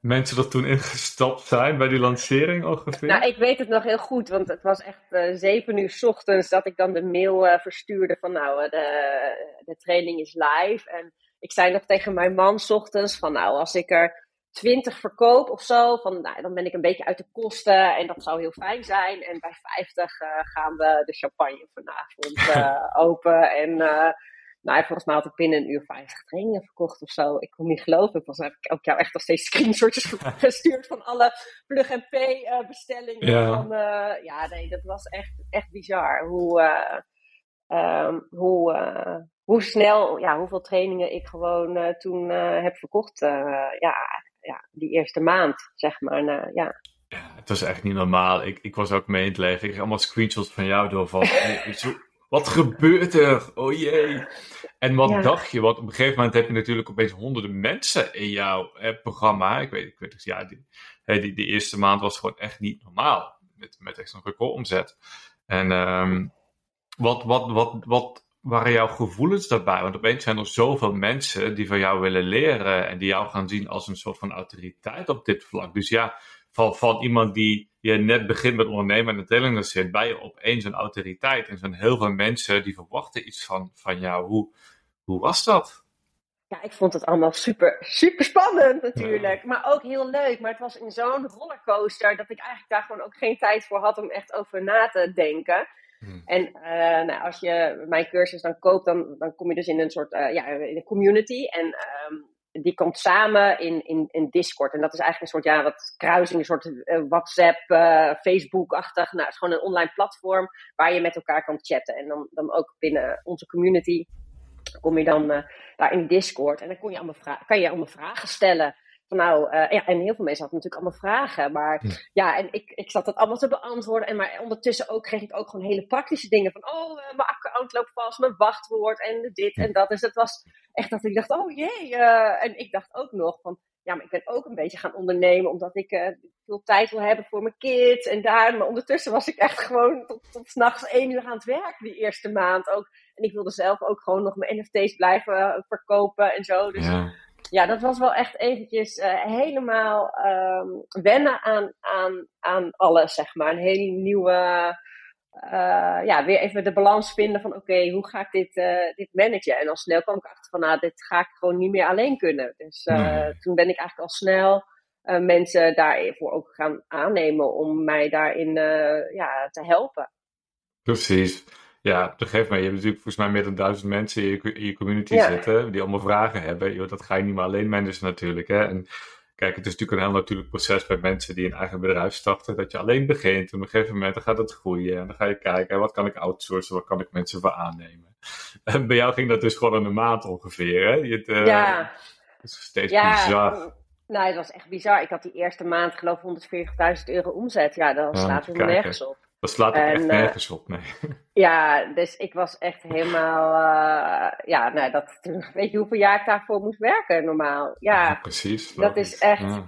mensen er toen ingestapt zijn bij die lancering ongeveer? Nou, ik weet het nog heel goed, want het was echt uh, zeven uur s ochtends dat ik dan de mail uh, verstuurde van nou, de, de training is live. En ik zei nog tegen mijn man s ochtends van nou, als ik er twintig verkoop of zo, van, nou, dan ben ik een beetje uit de kosten en dat zou heel fijn zijn. En bij 50 uh, eh, gaan we de champagne vanavond uh, open. En uh, nou, volgens mij had ik binnen een uur 50 trainingen verkocht of zo. Ik kon niet geloven. Ik was heb ik ook jou echt nog steeds screenshotjes gestuurd van alle plug-and-pay bestellingen. Ja. Van, ja, nee, dat was echt, echt bizar. Hoe, um, hoe, hoe snel, ja, hoeveel trainingen ik gewoon uh, toen uh, heb verkocht. Uh, ja, ja, die eerste maand, zeg maar. ja. ja, het was echt niet normaal. Ik, ik was ook mee in het leven. Ik kreeg allemaal screenshots van jou door van... wat gebeurt er? Oh jee. En wat ja. dacht je? Want op een gegeven moment heb je natuurlijk opeens honderden mensen in jouw programma. Ik weet, ik weet ja, die, die, die eerste maand was gewoon echt niet normaal. Met, met echt een recordomzet. En um, wat, wat, wat, wat waren jouw gevoelens daarbij? Want opeens zijn er zoveel mensen die van jou willen leren en die jou gaan zien als een soort van autoriteit op dit vlak. Dus ja, van, van iemand die je net begint met ondernemen en de training zit, ben je opeens een autoriteit. En zijn heel veel mensen die verwachten iets van, van jou. Hoe, hoe was dat? Ja, ik vond het allemaal super, super spannend natuurlijk. Maar ook heel leuk. Maar het was in zo'n rollercoaster dat ik eigenlijk daar gewoon ook geen tijd voor had om echt over na te denken. Hmm. En uh, nou, als je mijn cursus dan koopt, dan, dan kom je dus in een soort uh, ja, in een community. En um, die komt samen in, in, in Discord. En dat is eigenlijk een soort, ja, wat kruising, een soort uh, WhatsApp, Facebook-achtig. Nou, het is gewoon een online platform waar je met elkaar kan chatten. En dan, dan ook binnen onze community kom je dan daar in Discord. En dan kon je allemaal kan je allemaal vragen stellen van nou, uh, ja, en heel veel mensen hadden natuurlijk allemaal vragen. Maar ja, en ik, ik zat dat allemaal te beantwoorden. En maar ondertussen ook kreeg ik ook gewoon hele praktische dingen. Van oh, uh, mijn account loopt vast, mijn wachtwoord en dit en dat. Dus het was echt dat ik dacht, oh jee. Uh, en ik dacht ook nog van, ja, maar ik ben ook een beetje gaan ondernemen. Omdat ik veel tijd wil hebben voor mijn kids en daar. Maar ondertussen was ik echt gewoon tot, tot s'nachts één uur aan het werken die eerste maand ook. En ik wilde zelf ook gewoon nog mijn NFT's blijven verkopen en zo. Dus ja ja, dat was wel echt eventjes helemaal um, wennen aan, aan, aan alles, zeg maar. Een hele nieuwe uh, ja, weer even de balans vinden van oké, hoe ga ik dit, uh, dit managen? En al snel kwam ik achter van nou, dit ga ik gewoon niet meer alleen kunnen. Dus toen ben ik eigenlijk al snel mensen daarvoor ook gaan aannemen om mij daarin ja, te helpen. Precies. Ja, op een gegeven moment, je hebt natuurlijk volgens mij meer dan duizend mensen in je, in je community zitten die allemaal vragen hebben. Yo, dat ga je niet meer alleen managen natuurlijk. Hè? En Kijk, het is natuurlijk een heel natuurlijk proces bij mensen die een eigen bedrijf starten. Dat je alleen begint. En op een gegeven moment dan gaat het groeien. En dan ga je kijken, wat kan ik outsourcen? Wat kan ik mensen voor aannemen? En bij jou ging dat dus gewoon in een maand ongeveer. Hè? Je het, uh, ja. Het is steeds ja, bizar. Nou, het was echt bizar. Ik had die eerste maand geloof 140.000 euro omzet. Ja, dan slaat het nergens op. Dat slaat ook echt eh, nergens op, nee. Ja, dus ik was echt helemaal... Uh, ja, nou, dat, weet je hoeveel jaar ik daarvoor moest werken normaal? Ja, precies. Dat is echt...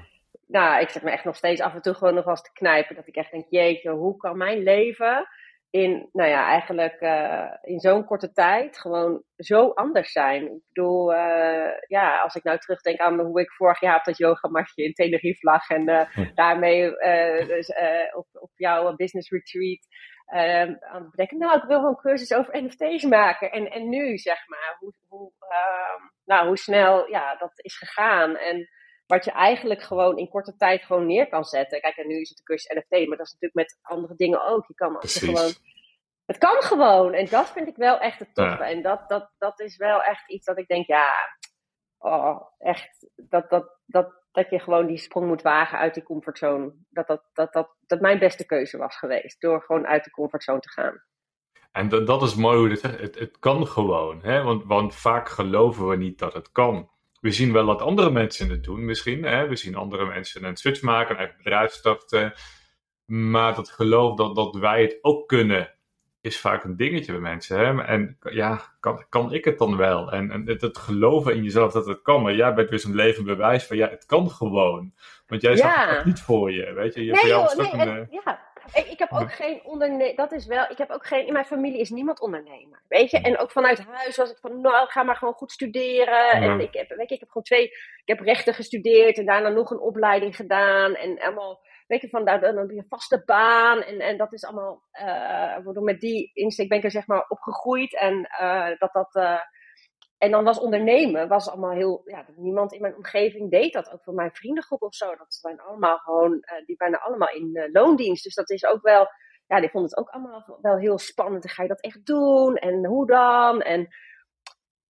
Nou, ik zet me echt nog steeds af en toe gewoon nog eens te knijpen. Dat ik echt denk, jeetje, hoe kan mijn leven in, nou ja, eigenlijk uh, in zo'n korte tijd gewoon zo anders zijn. Ik bedoel, uh, ja, als ik nou terugdenk aan hoe ik vorig jaar op dat yogamatje in Tenerife lag en uh, daarmee dus, op, op jouw business retreat ehm, aan het bedenken, nou, ik wil gewoon cursus over NFT's maken. En, en nu, zeg maar, hoe, hoe, ehm, nou, hoe snel ja, dat is gegaan. En wat je eigenlijk gewoon in korte tijd gewoon neer kan zetten. Kijk, en nu is het een cursus NFT, maar dat is natuurlijk met andere dingen ook. Je kan gewoon. Het kan gewoon. En dat vind ik wel echt het toffe. En dat, dat, dat is wel echt iets dat ik denk, ja, oh, echt, dat, dat, dat, dat je gewoon die sprong moet wagen uit die comfortzone. Dat dat, dat, dat, dat mijn beste keuze was geweest. Door gewoon uit de comfortzone te gaan. En dat, dat is mooi hoe je het zegt. Het, het kan gewoon. Hè? Want, want vaak geloven we niet dat het kan we zien wel dat andere mensen het doen, misschien. Hè? We zien andere mensen een switch maken, een eigen bedrijf starten. Maar dat geloof dat, dat wij het ook kunnen, is vaak een dingetje bij mensen. Hè? En ja, kan, kan ik het dan wel? En, en het, het, geloven in jezelf dat het kan. Maar jij bent weer zo'n levend bewijs van ja, het kan gewoon. Want jij zag het niet voor je, weet je. je nee, joh, nee, een, en, ja. Ik, ik, heb ook geen ondernemer. Dat is wel. Ik heb ook geen. In mijn familie is niemand ondernemer. Weet je? En ook vanuit huis was het van. Nou, ga maar gewoon goed studeren. En ik heb, weet je, ik heb gewoon twee. Ik heb rechten gestudeerd en daarna nog een opleiding gedaan. En allemaal. Weet je, van daar dan een vaste baan. En, en dat is allemaal. Uh, met die insteek ben ik er zeg maar opgegroeid. En uh, dat dat. Uh, en dan was ondernemen, was allemaal heel, ja, niemand in mijn omgeving deed dat. Ook van mijn vriendengroep of zo. Dat zijn allemaal gewoon, uh, die bijna allemaal in uh, loondienst. Dus dat is ook wel, ja, die vonden het ook allemaal wel heel spannend. En ga je dat echt doen? En hoe dan? En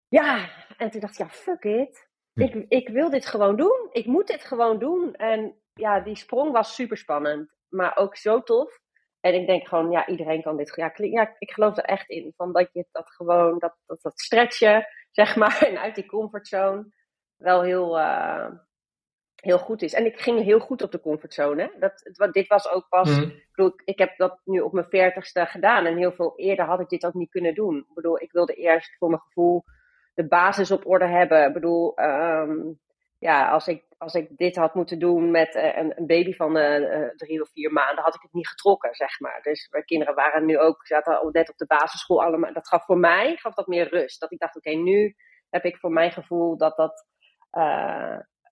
ja, en toen dacht ik, ja, fuck it. Hm. Ik, ik wil dit gewoon doen. Ik moet dit gewoon doen. En ja, die sprong was super spannend. Maar ook zo tof. En ik denk gewoon, ja, iedereen kan dit. Ja, ja ik geloof er echt in. Van dat je dat gewoon, dat, dat, dat stretchen zeg maar, en uit die comfortzone wel heel, uh, heel goed is. En ik ging heel goed op de comfortzone. Dat, dit was ook pas, mm. ik, bedoel, ik heb dat nu op mijn veertigste gedaan en heel veel eerder had ik dit ook niet kunnen doen. Ik bedoel, ik wilde eerst voor mijn gevoel de basis op orde hebben. Ik bedoel, um, ja, als ik, als ik dit had moeten doen met uh, een, baby van uh, drie of vier maanden, had ik het niet getrokken, zeg maar. Dus mijn kinderen waren nu ook, zaten al net op de basisschool allemaal. Dat gaf voor mij, gaf dat meer rust. Dat ik dacht, oké, nu heb ik voor mijn gevoel dat dat,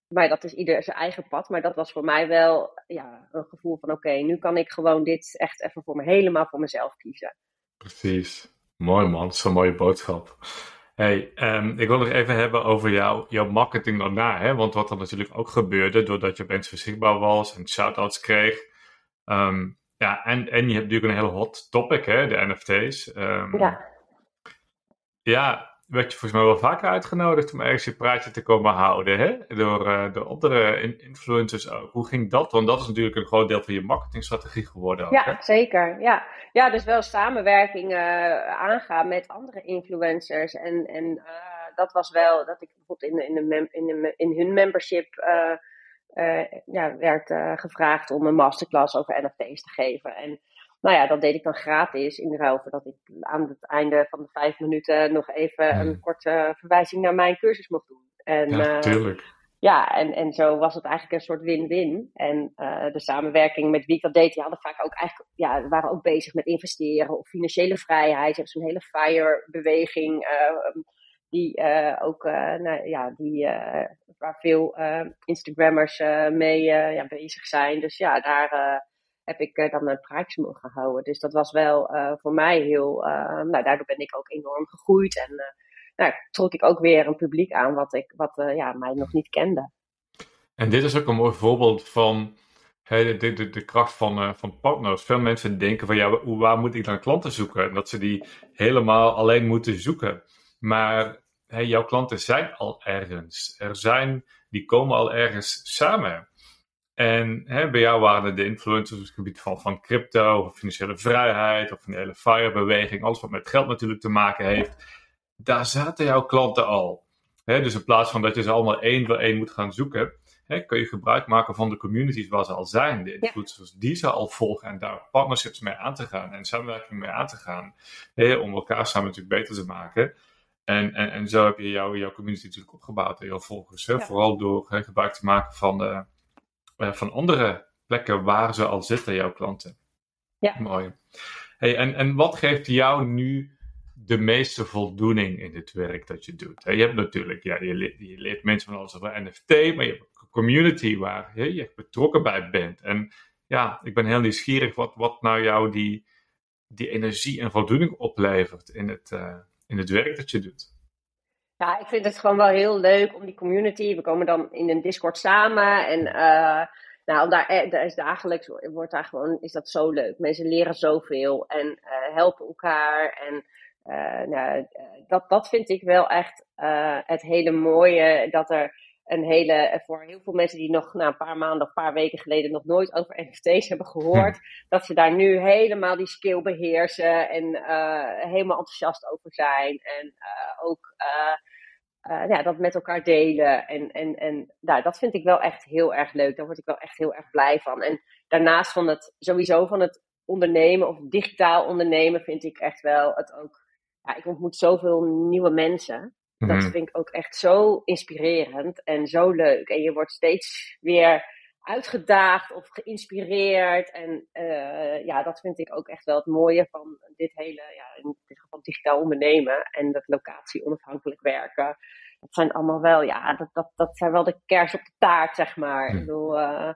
maar dat is ieder zijn eigen pad. Maar dat was voor mij wel, ja, een gevoel van, oké, nu kan ik gewoon dit echt even voor me, helemaal voor mezelf kiezen. Precies. Mooi man, zo'n mooie boodschap. Hey, um, ik wil nog even hebben over jou, jouw marketing daarna. Hè? Want wat er natuurlijk ook gebeurde, doordat je opeens beschikbaar was en shout-outs kreeg. Um, ja, en, en je hebt natuurlijk een heel hot topic, hè, de NFT's. Um, ja. Ja, werd je volgens mij wel vaker uitgenodigd om ergens je praatje te komen houden, hè? Door, uh, door andere influencers ook. Hoe ging dat? Want dat is natuurlijk een groot deel van je marketingstrategie geworden. Ook, ja, zeker. Ja. ja, dus wel samenwerking uh, aangaan met andere influencers. En, en uh, dat was wel dat ik bijvoorbeeld in, in, de in, de, in hun membership ja, werd gevraagd om een masterclass over NFT's te geven. En nou ja, dat deed ik dan gratis in ruil voor dat ik aan het einde van de vijf minuten nog even een korte verwijzing naar mijn cursus mocht doen. En, ja, eh, tuurlijk. ja, en, en zo was het eigenlijk een soort win-win. En uh, de samenwerking met wie ik dat deed, die hadden vaak ook eigenlijk, ja, waren ook bezig met investeren of financiële vrijheid. Je hebt zo'n hele FIRE-beweging. Uh, die ook, nou, ja, die, waar veel Instagrammers mee ja, bezig zijn. Dus ja, daar heb ik dan mijn praatjes mogen houden. Dus dat was wel voor mij heel, nou, daardoor ben ik ook enorm gegroeid en nou, trok ik ook weer een publiek aan wat, ik, wat ja, mij nog niet kende. En dit is ook een mooi voorbeeld van de, de, kracht van, van partners. Veel mensen denken van ja, waar moet ik dan klanten zoeken? En dat ze die helemaal alleen moeten zoeken. Maar jouw klanten zijn al ergens. Er zijn, die komen al ergens samen. En hè, bij jou waren de influencers op het gebied van, van crypto, of financiële vrijheid, of een hele FIRE-beweging, alles wat met geld natuurlijk te maken heeft. Daar zaten jouw klanten al. Hè, dus in plaats van dat je ze allemaal één voor één moet gaan zoeken, hè, kun je gebruik maken van de communities waar ze al zijn, de influencers die ze al volgen en daar partnerships mee aan te gaan en samenwerking mee aan te gaan, hè, om elkaar samen natuurlijk beter te maken. En, en, en zo heb je jouw, jouw community natuurlijk opgebouwd en jouw volgers. Hè, Vooral door gebruik te maken van, de, uh, van andere plekken waar ze al zitten, jouw klanten. Ja. Mooi. Hey, en, en wat geeft jou nu de meeste voldoening in het werk dat je doet? Je hebt natuurlijk, ja, je, leert, je leert mensen van alles over NFT, maar je hebt community waar je, je betrokken bij bent. En ja, ik ben heel nieuwsgierig wat, wat nou jou die, die energie en voldoening oplevert in het, uh, in het werk dat je doet. Ja, ik vind het gewoon wel heel leuk om die community. We komen dan in een Discord samen en uh, nou, daar, eh, daar, is dagelijks wordt daar gewoon, is dat zo leuk. Mensen leren zoveel en uh, helpen elkaar. En uh, nou, dat, dat vind ik wel echt het hele mooie. Dat er een hele, eh, voor heel veel mensen die nog na een paar maanden of een paar weken geleden nog nooit over NFT's hebben gehoord, hm. dat ze daar nu helemaal die skill beheersen en uh, helemaal enthousiast over zijn. En uh, ook ja, dat met elkaar delen. En, en, en nou, dat vind ik wel echt heel erg leuk. Daar word ik wel echt heel erg blij van. En daarnaast van het, sowieso van het ondernemen of digitaal ondernemen, vind ik echt wel het ook. Ja, ik ontmoet zoveel nieuwe mensen. Dat mhm. vind ik ook echt zo inspirerend en zo leuk. En je wordt steeds weer uitgedaagd of geïnspireerd. En uh, ja, dat vind ik ook echt wel het mooie van dit hele, ja, in dit geval digitaal ondernemen en dat locatie onafhankelijk werken. Dat zijn allemaal wel, ja, dat, dat, dat zijn wel de kers op de taart, zeg maar. Ik bedoel, uh,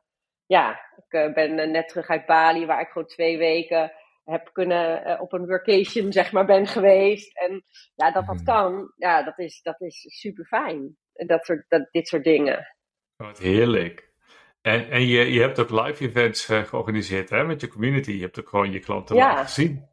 ja, ik uh, ben net terug uit Bali, waar ik gewoon twee weken heb kunnen uh, op een workation, zeg maar, ben geweest. En ja, dat dat kan, ja, dat is, dat is super fijn. Dat soort, dat, dit soort dingen. Wat heerlijk. En, en je, je hebt ook live events uh, georganiseerd hè, met je community. Je hebt ook gewoon je klanten ja. laten zien.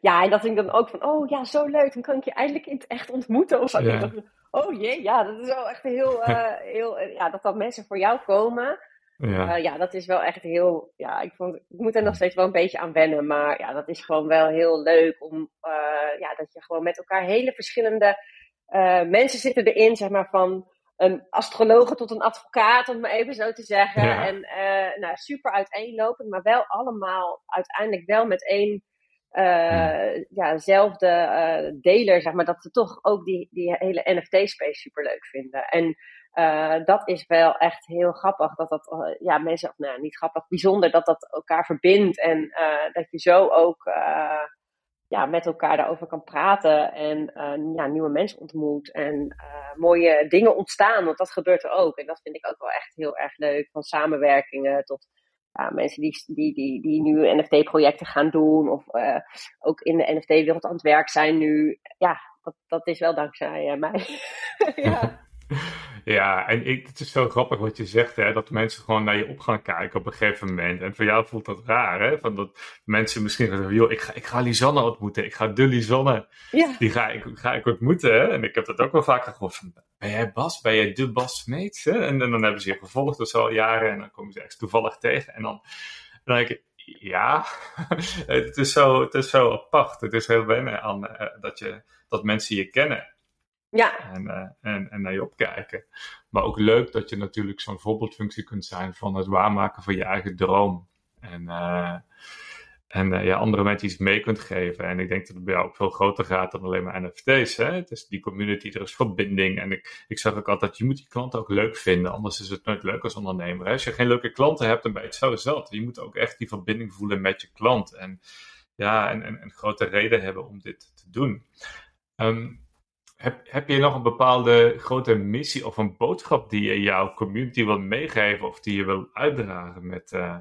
Ja, en dat vind ik dan ook van, oh ja, zo leuk. Dan kan ik je eindelijk in het echt ontmoeten. Of zo. Ja. Oh jee, ja, dat is wel echt heel, uh, heel ja, dat dan mensen voor jou komen. Ja. Uh, ja, dat is wel echt heel. Ja, ik, vond, ik moet er nog steeds wel een beetje aan wennen. Maar ja, dat is gewoon wel heel leuk om. Uh, ja, dat je gewoon met elkaar hele verschillende mensen zitten erin, zeg maar, van een astrologe tot een advocaat, om maar even zo te zeggen. Ja. En nou, super uiteenlopend, maar wel allemaal uiteindelijk wel met één. Uh, ja, zelfde deler, zeg maar, dat ze toch ook die, die hele NFT-space super leuk vinden. En uh, dat is wel echt heel grappig. Dat dat, ja, mensen, of nou, niet grappig, bijzonder dat dat elkaar verbindt. En dat je zo ook ja, met elkaar daarover kan praten. En ja, nieuwe mensen ontmoet. En mooie dingen ontstaan. Want dat gebeurt er ook. En dat vind ik ook wel echt heel erg leuk. Van samenwerkingen tot mensen die, die, die, die nu NFT-projecten gaan doen. Of ook in de NFT-wereld aan het werk zijn nu. Ja, dat, dat is wel dankzij mij. ja. Ja, en ik, het is zo grappig wat je zegt, hè, dat mensen gewoon naar je op gaan kijken op een gegeven moment. En voor jou voelt dat raar, hè? Van dat mensen misschien zeggen, joh, ik ga, ik ga Lisanne ontmoeten. Ik ga de Lisanne, ja. die ga ik, ga ik ontmoeten. Hè? En ik heb dat ook wel vaker gehoord ben jij Bas? Ben jij de Bas Smeets? En, en, dan hebben ze je gevolgd dus al jaren en dan komen ze echt toevallig tegen. En dan, dan denk ik, ja, het, is zo, het is zo apart. Het is heel wennen aan uh, dat, je, dat mensen je kennen. Ja. En, uh, en, en naar je opkijken. Maar ook leuk dat je natuurlijk zo'n voorbeeldfunctie kunt zijn van het waarmaken van je eigen droom. En, uh, en uh, ja, andere mensen iets mee kunt geven. En ik denk dat het bij jou ook veel groter gaat dan alleen maar NFT's. Hè? Het is die community, er is verbinding. En ik, ik zeg ook altijd, je moet die klanten ook leuk vinden. Anders is het nooit leuk als ondernemer. Hè? Als je geen leuke klanten hebt, dan ben je het zo zat. Je moet ook echt die verbinding voelen met je klant. En ja, en, en, en grote reden hebben om dit te doen. Um, heb, heb je nog een bepaalde grote missie of een boodschap die je jouw community wil meegeven of die je wil uitdragen met, uh,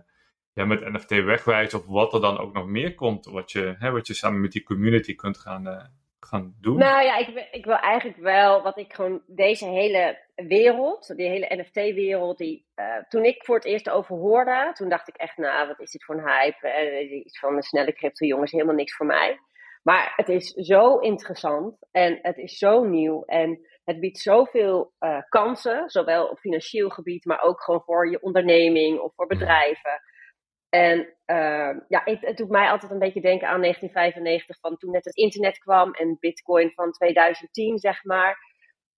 ja, met NFT wegwijzen of wat er dan ook nog meer komt, wat je, hè, wat je samen met die community kunt gaan, uh, gaan doen? Nou ja, ik, ik wil eigenlijk wel wat ik gewoon deze hele wereld, die hele NFT-wereld, die uh, toen ik voor het eerst over hoorde, toen dacht ik echt, nou, wat is dit voor een hype? Iets van de snelle crypto jongens, helemaal niks voor mij. Maar het is zo interessant en het is zo nieuw en het biedt zoveel uh, kansen, zowel op financieel gebied, maar ook gewoon voor je onderneming of voor bedrijven. En uh, ja, het, doet mij altijd een beetje denken aan 1995, van toen net het internet kwam en Bitcoin van 2010, zeg maar.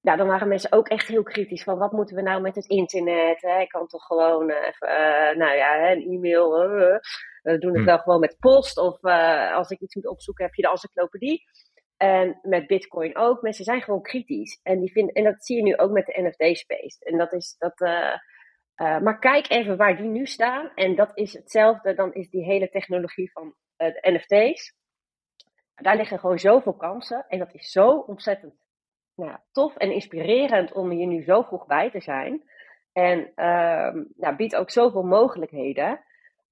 Ja, dan waren mensen ook echt heel kritisch van wat moeten we nou met het internet? Hè? Ik kan toch gewoon uh, even, uh, nou ja, een e-mail. we doen het hm. wel gewoon met post. Of als ik iets moet opzoeken, heb je de encyclopedie. En met Bitcoin ook. Mensen zijn gewoon kritisch. En, die vinden, en dat zie je nu ook met de NFT-space. En dat is dat. Maar kijk even waar die nu staan. En dat is hetzelfde, dan is die hele technologie van de NFT's. Daar liggen gewoon zoveel kansen. En dat is zo ontzettend nou, tof en inspirerend om hier nu zo vroeg bij te zijn. En uh, nou, biedt ook zoveel mogelijkheden.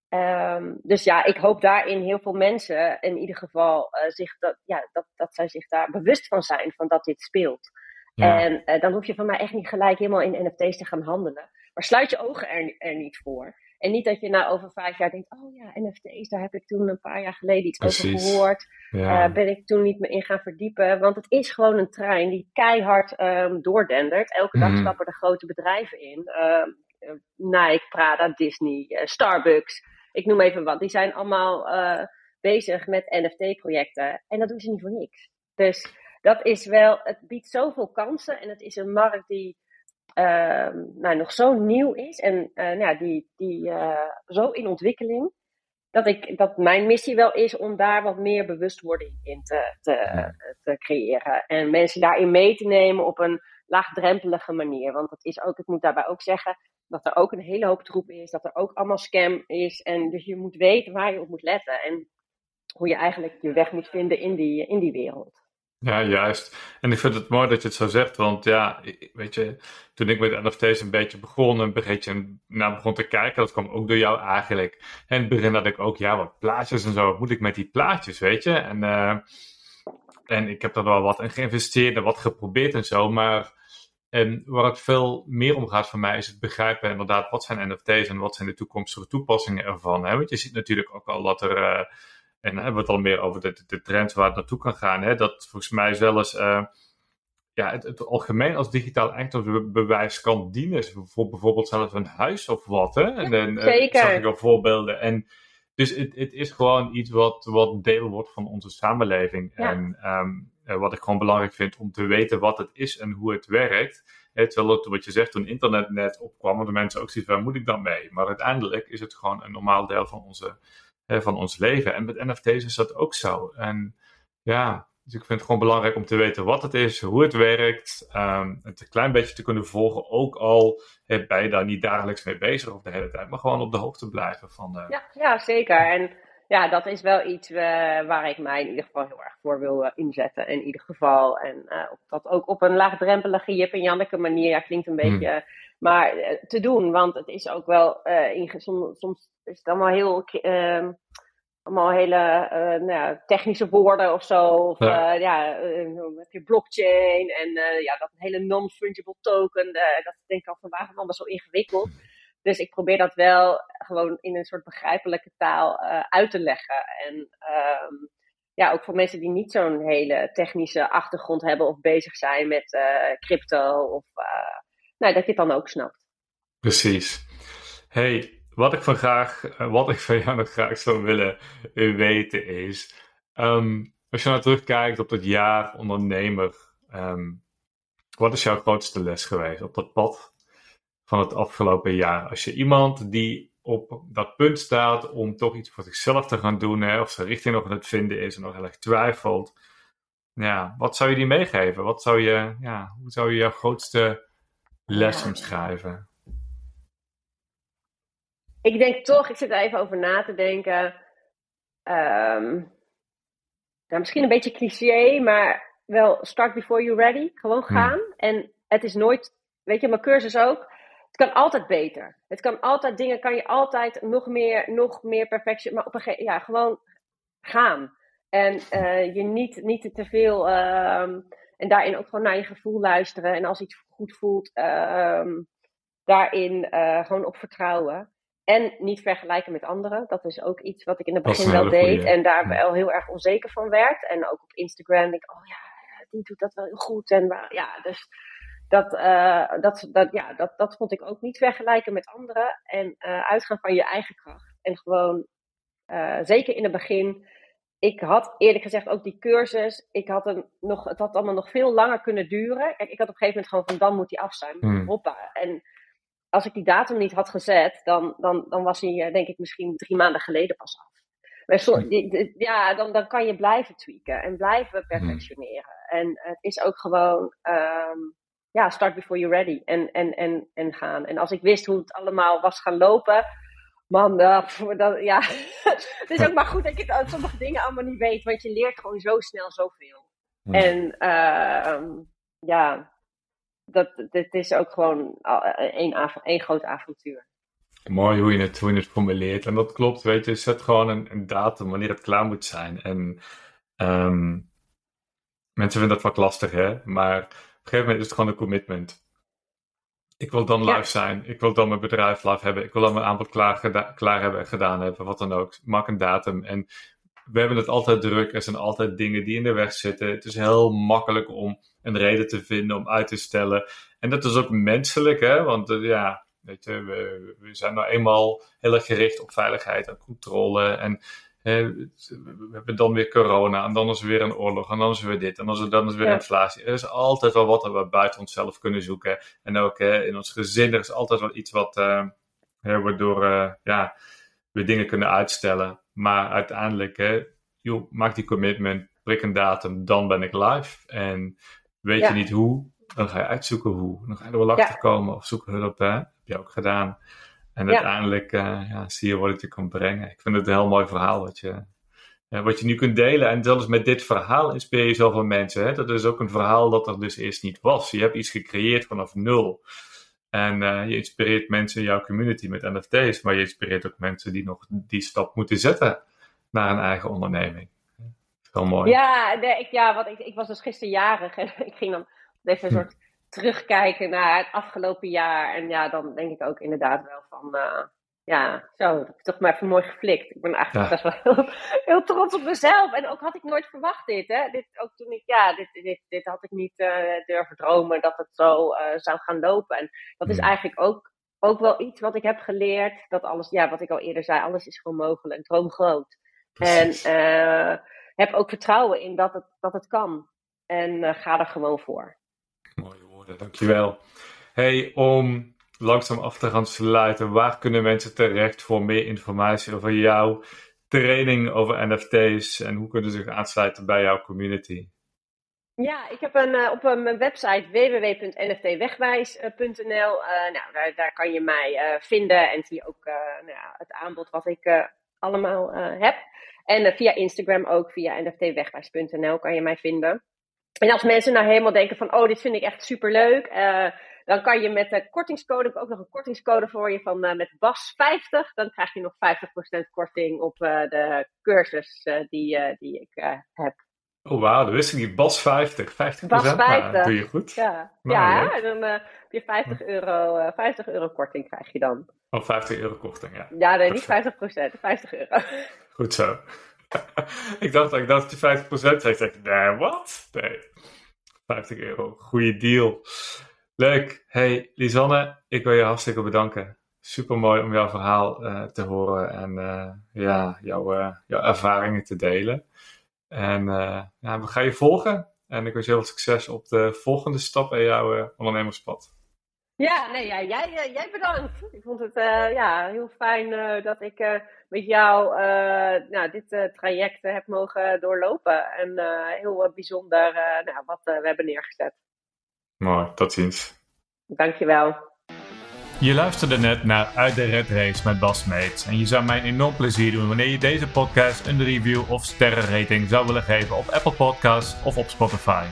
Um, dus ja, ik hoop daarin heel veel mensen in ieder geval uh, zich dat, ja, dat, dat zij zich daar bewust van zijn van dat dit speelt. Ja. En uh, dan hoef je van mij echt niet gelijk helemaal in NFT's te gaan handelen. Maar sluit je ogen er, er niet voor. En niet dat je na over vijf jaar denkt: oh ja, NFT's, daar heb ik toen een paar jaar geleden iets Precies. over gehoord. Ja. Uh, ben ik toen niet meer in gaan verdiepen. Want het is gewoon een trein die keihard um, doordendert. Elke dag mm. stappen er grote bedrijven in. Uh, Nike, Prada, Disney, uh, Starbucks. Ik noem even wat. Die zijn allemaal bezig met NFT-projecten. En dat doen ze niet voor niks. Dus dat is wel, het biedt zoveel kansen. En het is een markt die uh, nou, nog zo nieuw is en uh, nou, die, die uh, zo in ontwikkeling, dat, ik, dat mijn missie wel is om daar wat meer bewustwording in te, te, te creëren. En mensen daarin mee te nemen op een laagdrempelige manier. Want dat is ook, ik moet daarbij ook zeggen, dat er ook een hele hoop troep is, dat er ook allemaal scam is. En dus je moet weten waar je op moet letten en hoe je eigenlijk je weg moet vinden in die, in die wereld. Ja, juist. En ik vind het mooi dat je het zo zegt, want ja, weet je, toen ik met NFT's een beetje begon, een beetje naar begon te kijken, dat kwam ook door jou eigenlijk. En in het begin had ik ook, ja, wat plaatjes en zo, wat moet ik met die plaatjes, weet je? En, uh, en ik heb er wel wat in geïnvesteerd en wat geprobeerd en zo, maar en waar het veel meer om gaat voor mij is het begrijpen inderdaad, wat zijn NFT's en wat zijn de toekomstige toepassingen ervan. Hè? Want je ziet natuurlijk ook al dat er... Uh, en dan hebben we het al meer over de, de trends waar het naartoe kan gaan. Hè? Dat volgens mij zelfs uh, ja, het, het, algemeen als digitaal bewijs kan dienen. Voor bijvoorbeeld zelfs een huis of wat. Hè? En dan uh, zag ik al voorbeelden. En dus het, het is gewoon iets wat, wat deel wordt van onze samenleving. En um, wat ik gewoon belangrijk vind om te weten wat het is en hoe het werkt. Terwijl het, wat je zegt, toen internet net opkwam, de mensen ook zoiets waar moet ik dan mee? Maar uiteindelijk is het gewoon een normaal deel van onze van ons leven. En met NFT's is dat ook zo. En ja, dus ik vind het gewoon belangrijk om te weten wat het is, hoe het werkt. Um, het een klein beetje te kunnen volgen. Ook al ben je daar niet dagelijks mee bezig of de hele tijd. Maar gewoon op de hoogte blijven van de... Ja, ja zeker. En ja, dat is wel iets uh, waar ik mij in ieder geval heel erg voor wil uh, inzetten. In ieder geval. En uh, dat ook op een laagdrempelige Jip en Janneke manier. Ja, klinkt een hmm. Maar te doen, want het is ook wel... in, soms, soms is het allemaal heel uh, allemaal hele uh, nou ja, technische woorden of zo. Of ja, ja heb je blockchain en ja, dat hele non-fungible token. dat denk ik al van waarom allemaal zo ingewikkeld. Dus ik probeer dat wel gewoon in een soort begrijpelijke taal uit te leggen. En um, ja, ook voor mensen die niet zo'n hele technische achtergrond hebben of bezig zijn met crypto. Of nou, dat je het dan ook snapt. Precies. Hey, wat ik van graag, eh, wat ik van jou nog graag zou willen weten is, um, als je nou terugkijkt op het jaar ondernemer, um, wat is jouw grootste les geweest op dat pad van het afgelopen jaar? Als je iemand die op dat punt staat om toch iets voor zichzelf te gaan doen, hè, of zijn richting nog aan het vinden is en nog heel erg twijfelt, ja, wat zou je die meegeven? Wat zou je, ja, hoe zou je jouw grootste les omschrijven? ik denk toch, ik zit er even over na te denken. Um, nou, misschien een beetje cliché, maar wel start before you're ready. Gewoon Hmm. gaan. En het is nooit, weet je, mijn cursus ook. Het kan altijd beter. Het kan altijd, dingen kan je altijd nog meer, nog meer perfectie. Maar op een gegeven ja, gewoon gaan. En eh, je niet, niet te veel. ehm, en daarin ook gewoon naar je gevoel luisteren. En als iets goed voelt, ehm, daarin eh, gewoon op vertrouwen. En niet vergelijken met anderen. Dat is ook iets wat ik in het begin wel deed. goeie. En daar wel heel erg onzeker van werd. En ook op Instagram denk ik, oh ja, die doet dat wel heel goed. En ja, dus dat, eh, dat, dat, ja, dat, dat vond ik ook niet vergelijken met anderen. En eh, uitgaan van je eigen kracht. En gewoon, zeker in het begin. Ik had eerlijk gezegd ook die cursus. Ik had hem nog, het had allemaal nog veel langer kunnen duren. Kijk, ik had op een gegeven moment gewoon van dan moet die af zijn. Hmm. Hoppa. En als ik die datum niet had gezet, dan, dan, dan was hij eh, denk ik misschien drie maanden geleden pas af. Maar Hmm. ja, dan, dan kan je blijven tweaken en blijven perfectioneren. En het is ook gewoon, ehm, ja, start before you're ready. En, en, en, en gaan. En als ik wist hoe het allemaal was gaan lopen, man, uh, dat, ja. het is ook maar goed dat je het- sommige dingen allemaal niet weet, want je leert gewoon zo snel zoveel. Hmm. En ehm, ja, dat, dit is ook gewoon één, av- één groot avontuur. Mooi hoe je, het, hoe je het formuleert. En dat klopt, weet je. Zet gewoon een, een datum wanneer het klaar moet zijn. En ehm, mensen vinden dat wat lastig, hè. Maar op een gegeven moment is het gewoon een commitment. Ik wil dan live zijn. Ik wil dan mijn bedrijf live hebben. Ik wil dan mijn aanbod klaar, klaar hebben en gedaan hebben. Wat dan ook. Maak een datum. En we hebben het altijd druk. Er zijn altijd dingen die in de weg zitten. Het is heel makkelijk om een reden te vinden om uit te stellen. En dat is ook menselijk, hè. Want eh, ja, weet je, we, we zijn nou eenmaal heel erg gericht op veiligheid en controle. En we hebben dan weer corona. En dan is er weer een oorlog. En dan is er weer dit. En dan is er, dan is er weer Ja. inflatie. Er is altijd wel wat dat we buiten onszelf kunnen zoeken. En ook hè, in ons gezin. Er is altijd wel iets wat... eh, waardoor eh, ja, we dingen kunnen uitstellen. Maar uiteindelijk, hè, joh, maak die commitment, prik een datum, dan ben ik live. En weet Ja. je niet hoe, dan ga je uitzoeken hoe. Dan ga je er wel achter Ja. komen of zoek hulp. Hè? Heb je ook gedaan. En uiteindelijk eh, ja, zie je wat het je kan brengen. Ik vind het een heel mooi verhaal wat je, ja, wat je nu kunt delen. En zelfs met dit verhaal inspireer je zoveel mensen. Hè? Dat is ook een verhaal dat er dus eerst niet was. Je hebt iets gecreëerd vanaf nul. En eh, je inspireert mensen in jouw community met NFT's, maar je inspireert ook mensen die nog die stap moeten zetten naar een eigen onderneming. Heel mooi. Ja, nee, ik, ja want ik, ik was dus gisteren jarig en ik ging dan even een soort terugkijken naar het afgelopen jaar. En ja, dan denk ik ook inderdaad wel van, eh, ja, zo, dat heb ik toch maar even mooi geflikt. Ik ben eigenlijk Ja. best wel heel, heel trots op mezelf. En ook had ik nooit verwacht dit, hè. Dit, ook toen ik, ja, dit, dit, dit had ik niet eh, durven dromen dat het zo eh, zou gaan lopen. En dat is Hmm. eigenlijk ook, ook wel iets wat ik heb geleerd. Dat alles, ja, wat ik al eerder zei, alles is gewoon mogelijk. Droom groot. Precies. En heb ook vertrouwen in dat het, dat het kan. En ga er gewoon voor. Dankjewel. Hey, om langzaam af te gaan sluiten, waar kunnen mensen terecht voor meer informatie over jouw training over NFT's en hoe kunnen ze zich aansluiten bij jouw community? Ja, ik heb een, eh, op mijn website www.nftwegwijs.nl. eh nou, daar, daar kan je mij eh, vinden en zie je ook nou het aanbod wat ik allemaal heb. En via Instagram ook, via nftwegwijs.nl kan je mij vinden. En als mensen nou helemaal denken van, oh, dit vind ik echt superleuk, eh dan kan je met de kortingscode, ik heb ook nog een kortingscode voor je van eh, met BAS50, dan krijg je nog 50% korting op eh, de cursus die, die ik heb. Oh wauw, dat wist ik niet. Bas 50, 50 Bas 50. doe je goed. Ja, Nou, ja en dan heb je 50 euro, eh 50 euro korting krijg je dan. Oh, 50 euro korting, ja. Ja, nee, niet Perfect. 50% 50 euro. Goed zo. ik dacht ik dacht dat je 50% zei. Ik nee, wat? Nee. 50 euro. Goeie deal. Leuk. Hey, Lisanne, ik wil je hartstikke bedanken. Super mooi om jouw verhaal eh, te horen en eh, ja, jouw, eh, jouw ervaringen te delen. En ja, we gaan je volgen. En ik wens je heel veel succes op de volgende stap in jouw ondernemerspad. Ja, nee, jij, eh, jij bedankt. Ik vond het eh, ja, heel fijn eh, dat ik met jou nou, dit traject heb mogen doorlopen. En heel bijzonder nou, wat we hebben neergezet. Mooi, tot ziens. Dankjewel. Je luisterde net naar Uit de Red Race met Bas Meets. En je zou mij een enorm plezier doen wanneer je deze podcast een review of sterrenrating zou willen geven op Apple Podcasts of op Spotify.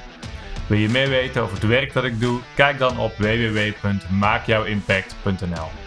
Wil je meer weten over het werk dat ik doe? Kijk dan op www.maakjouwimpact.nl.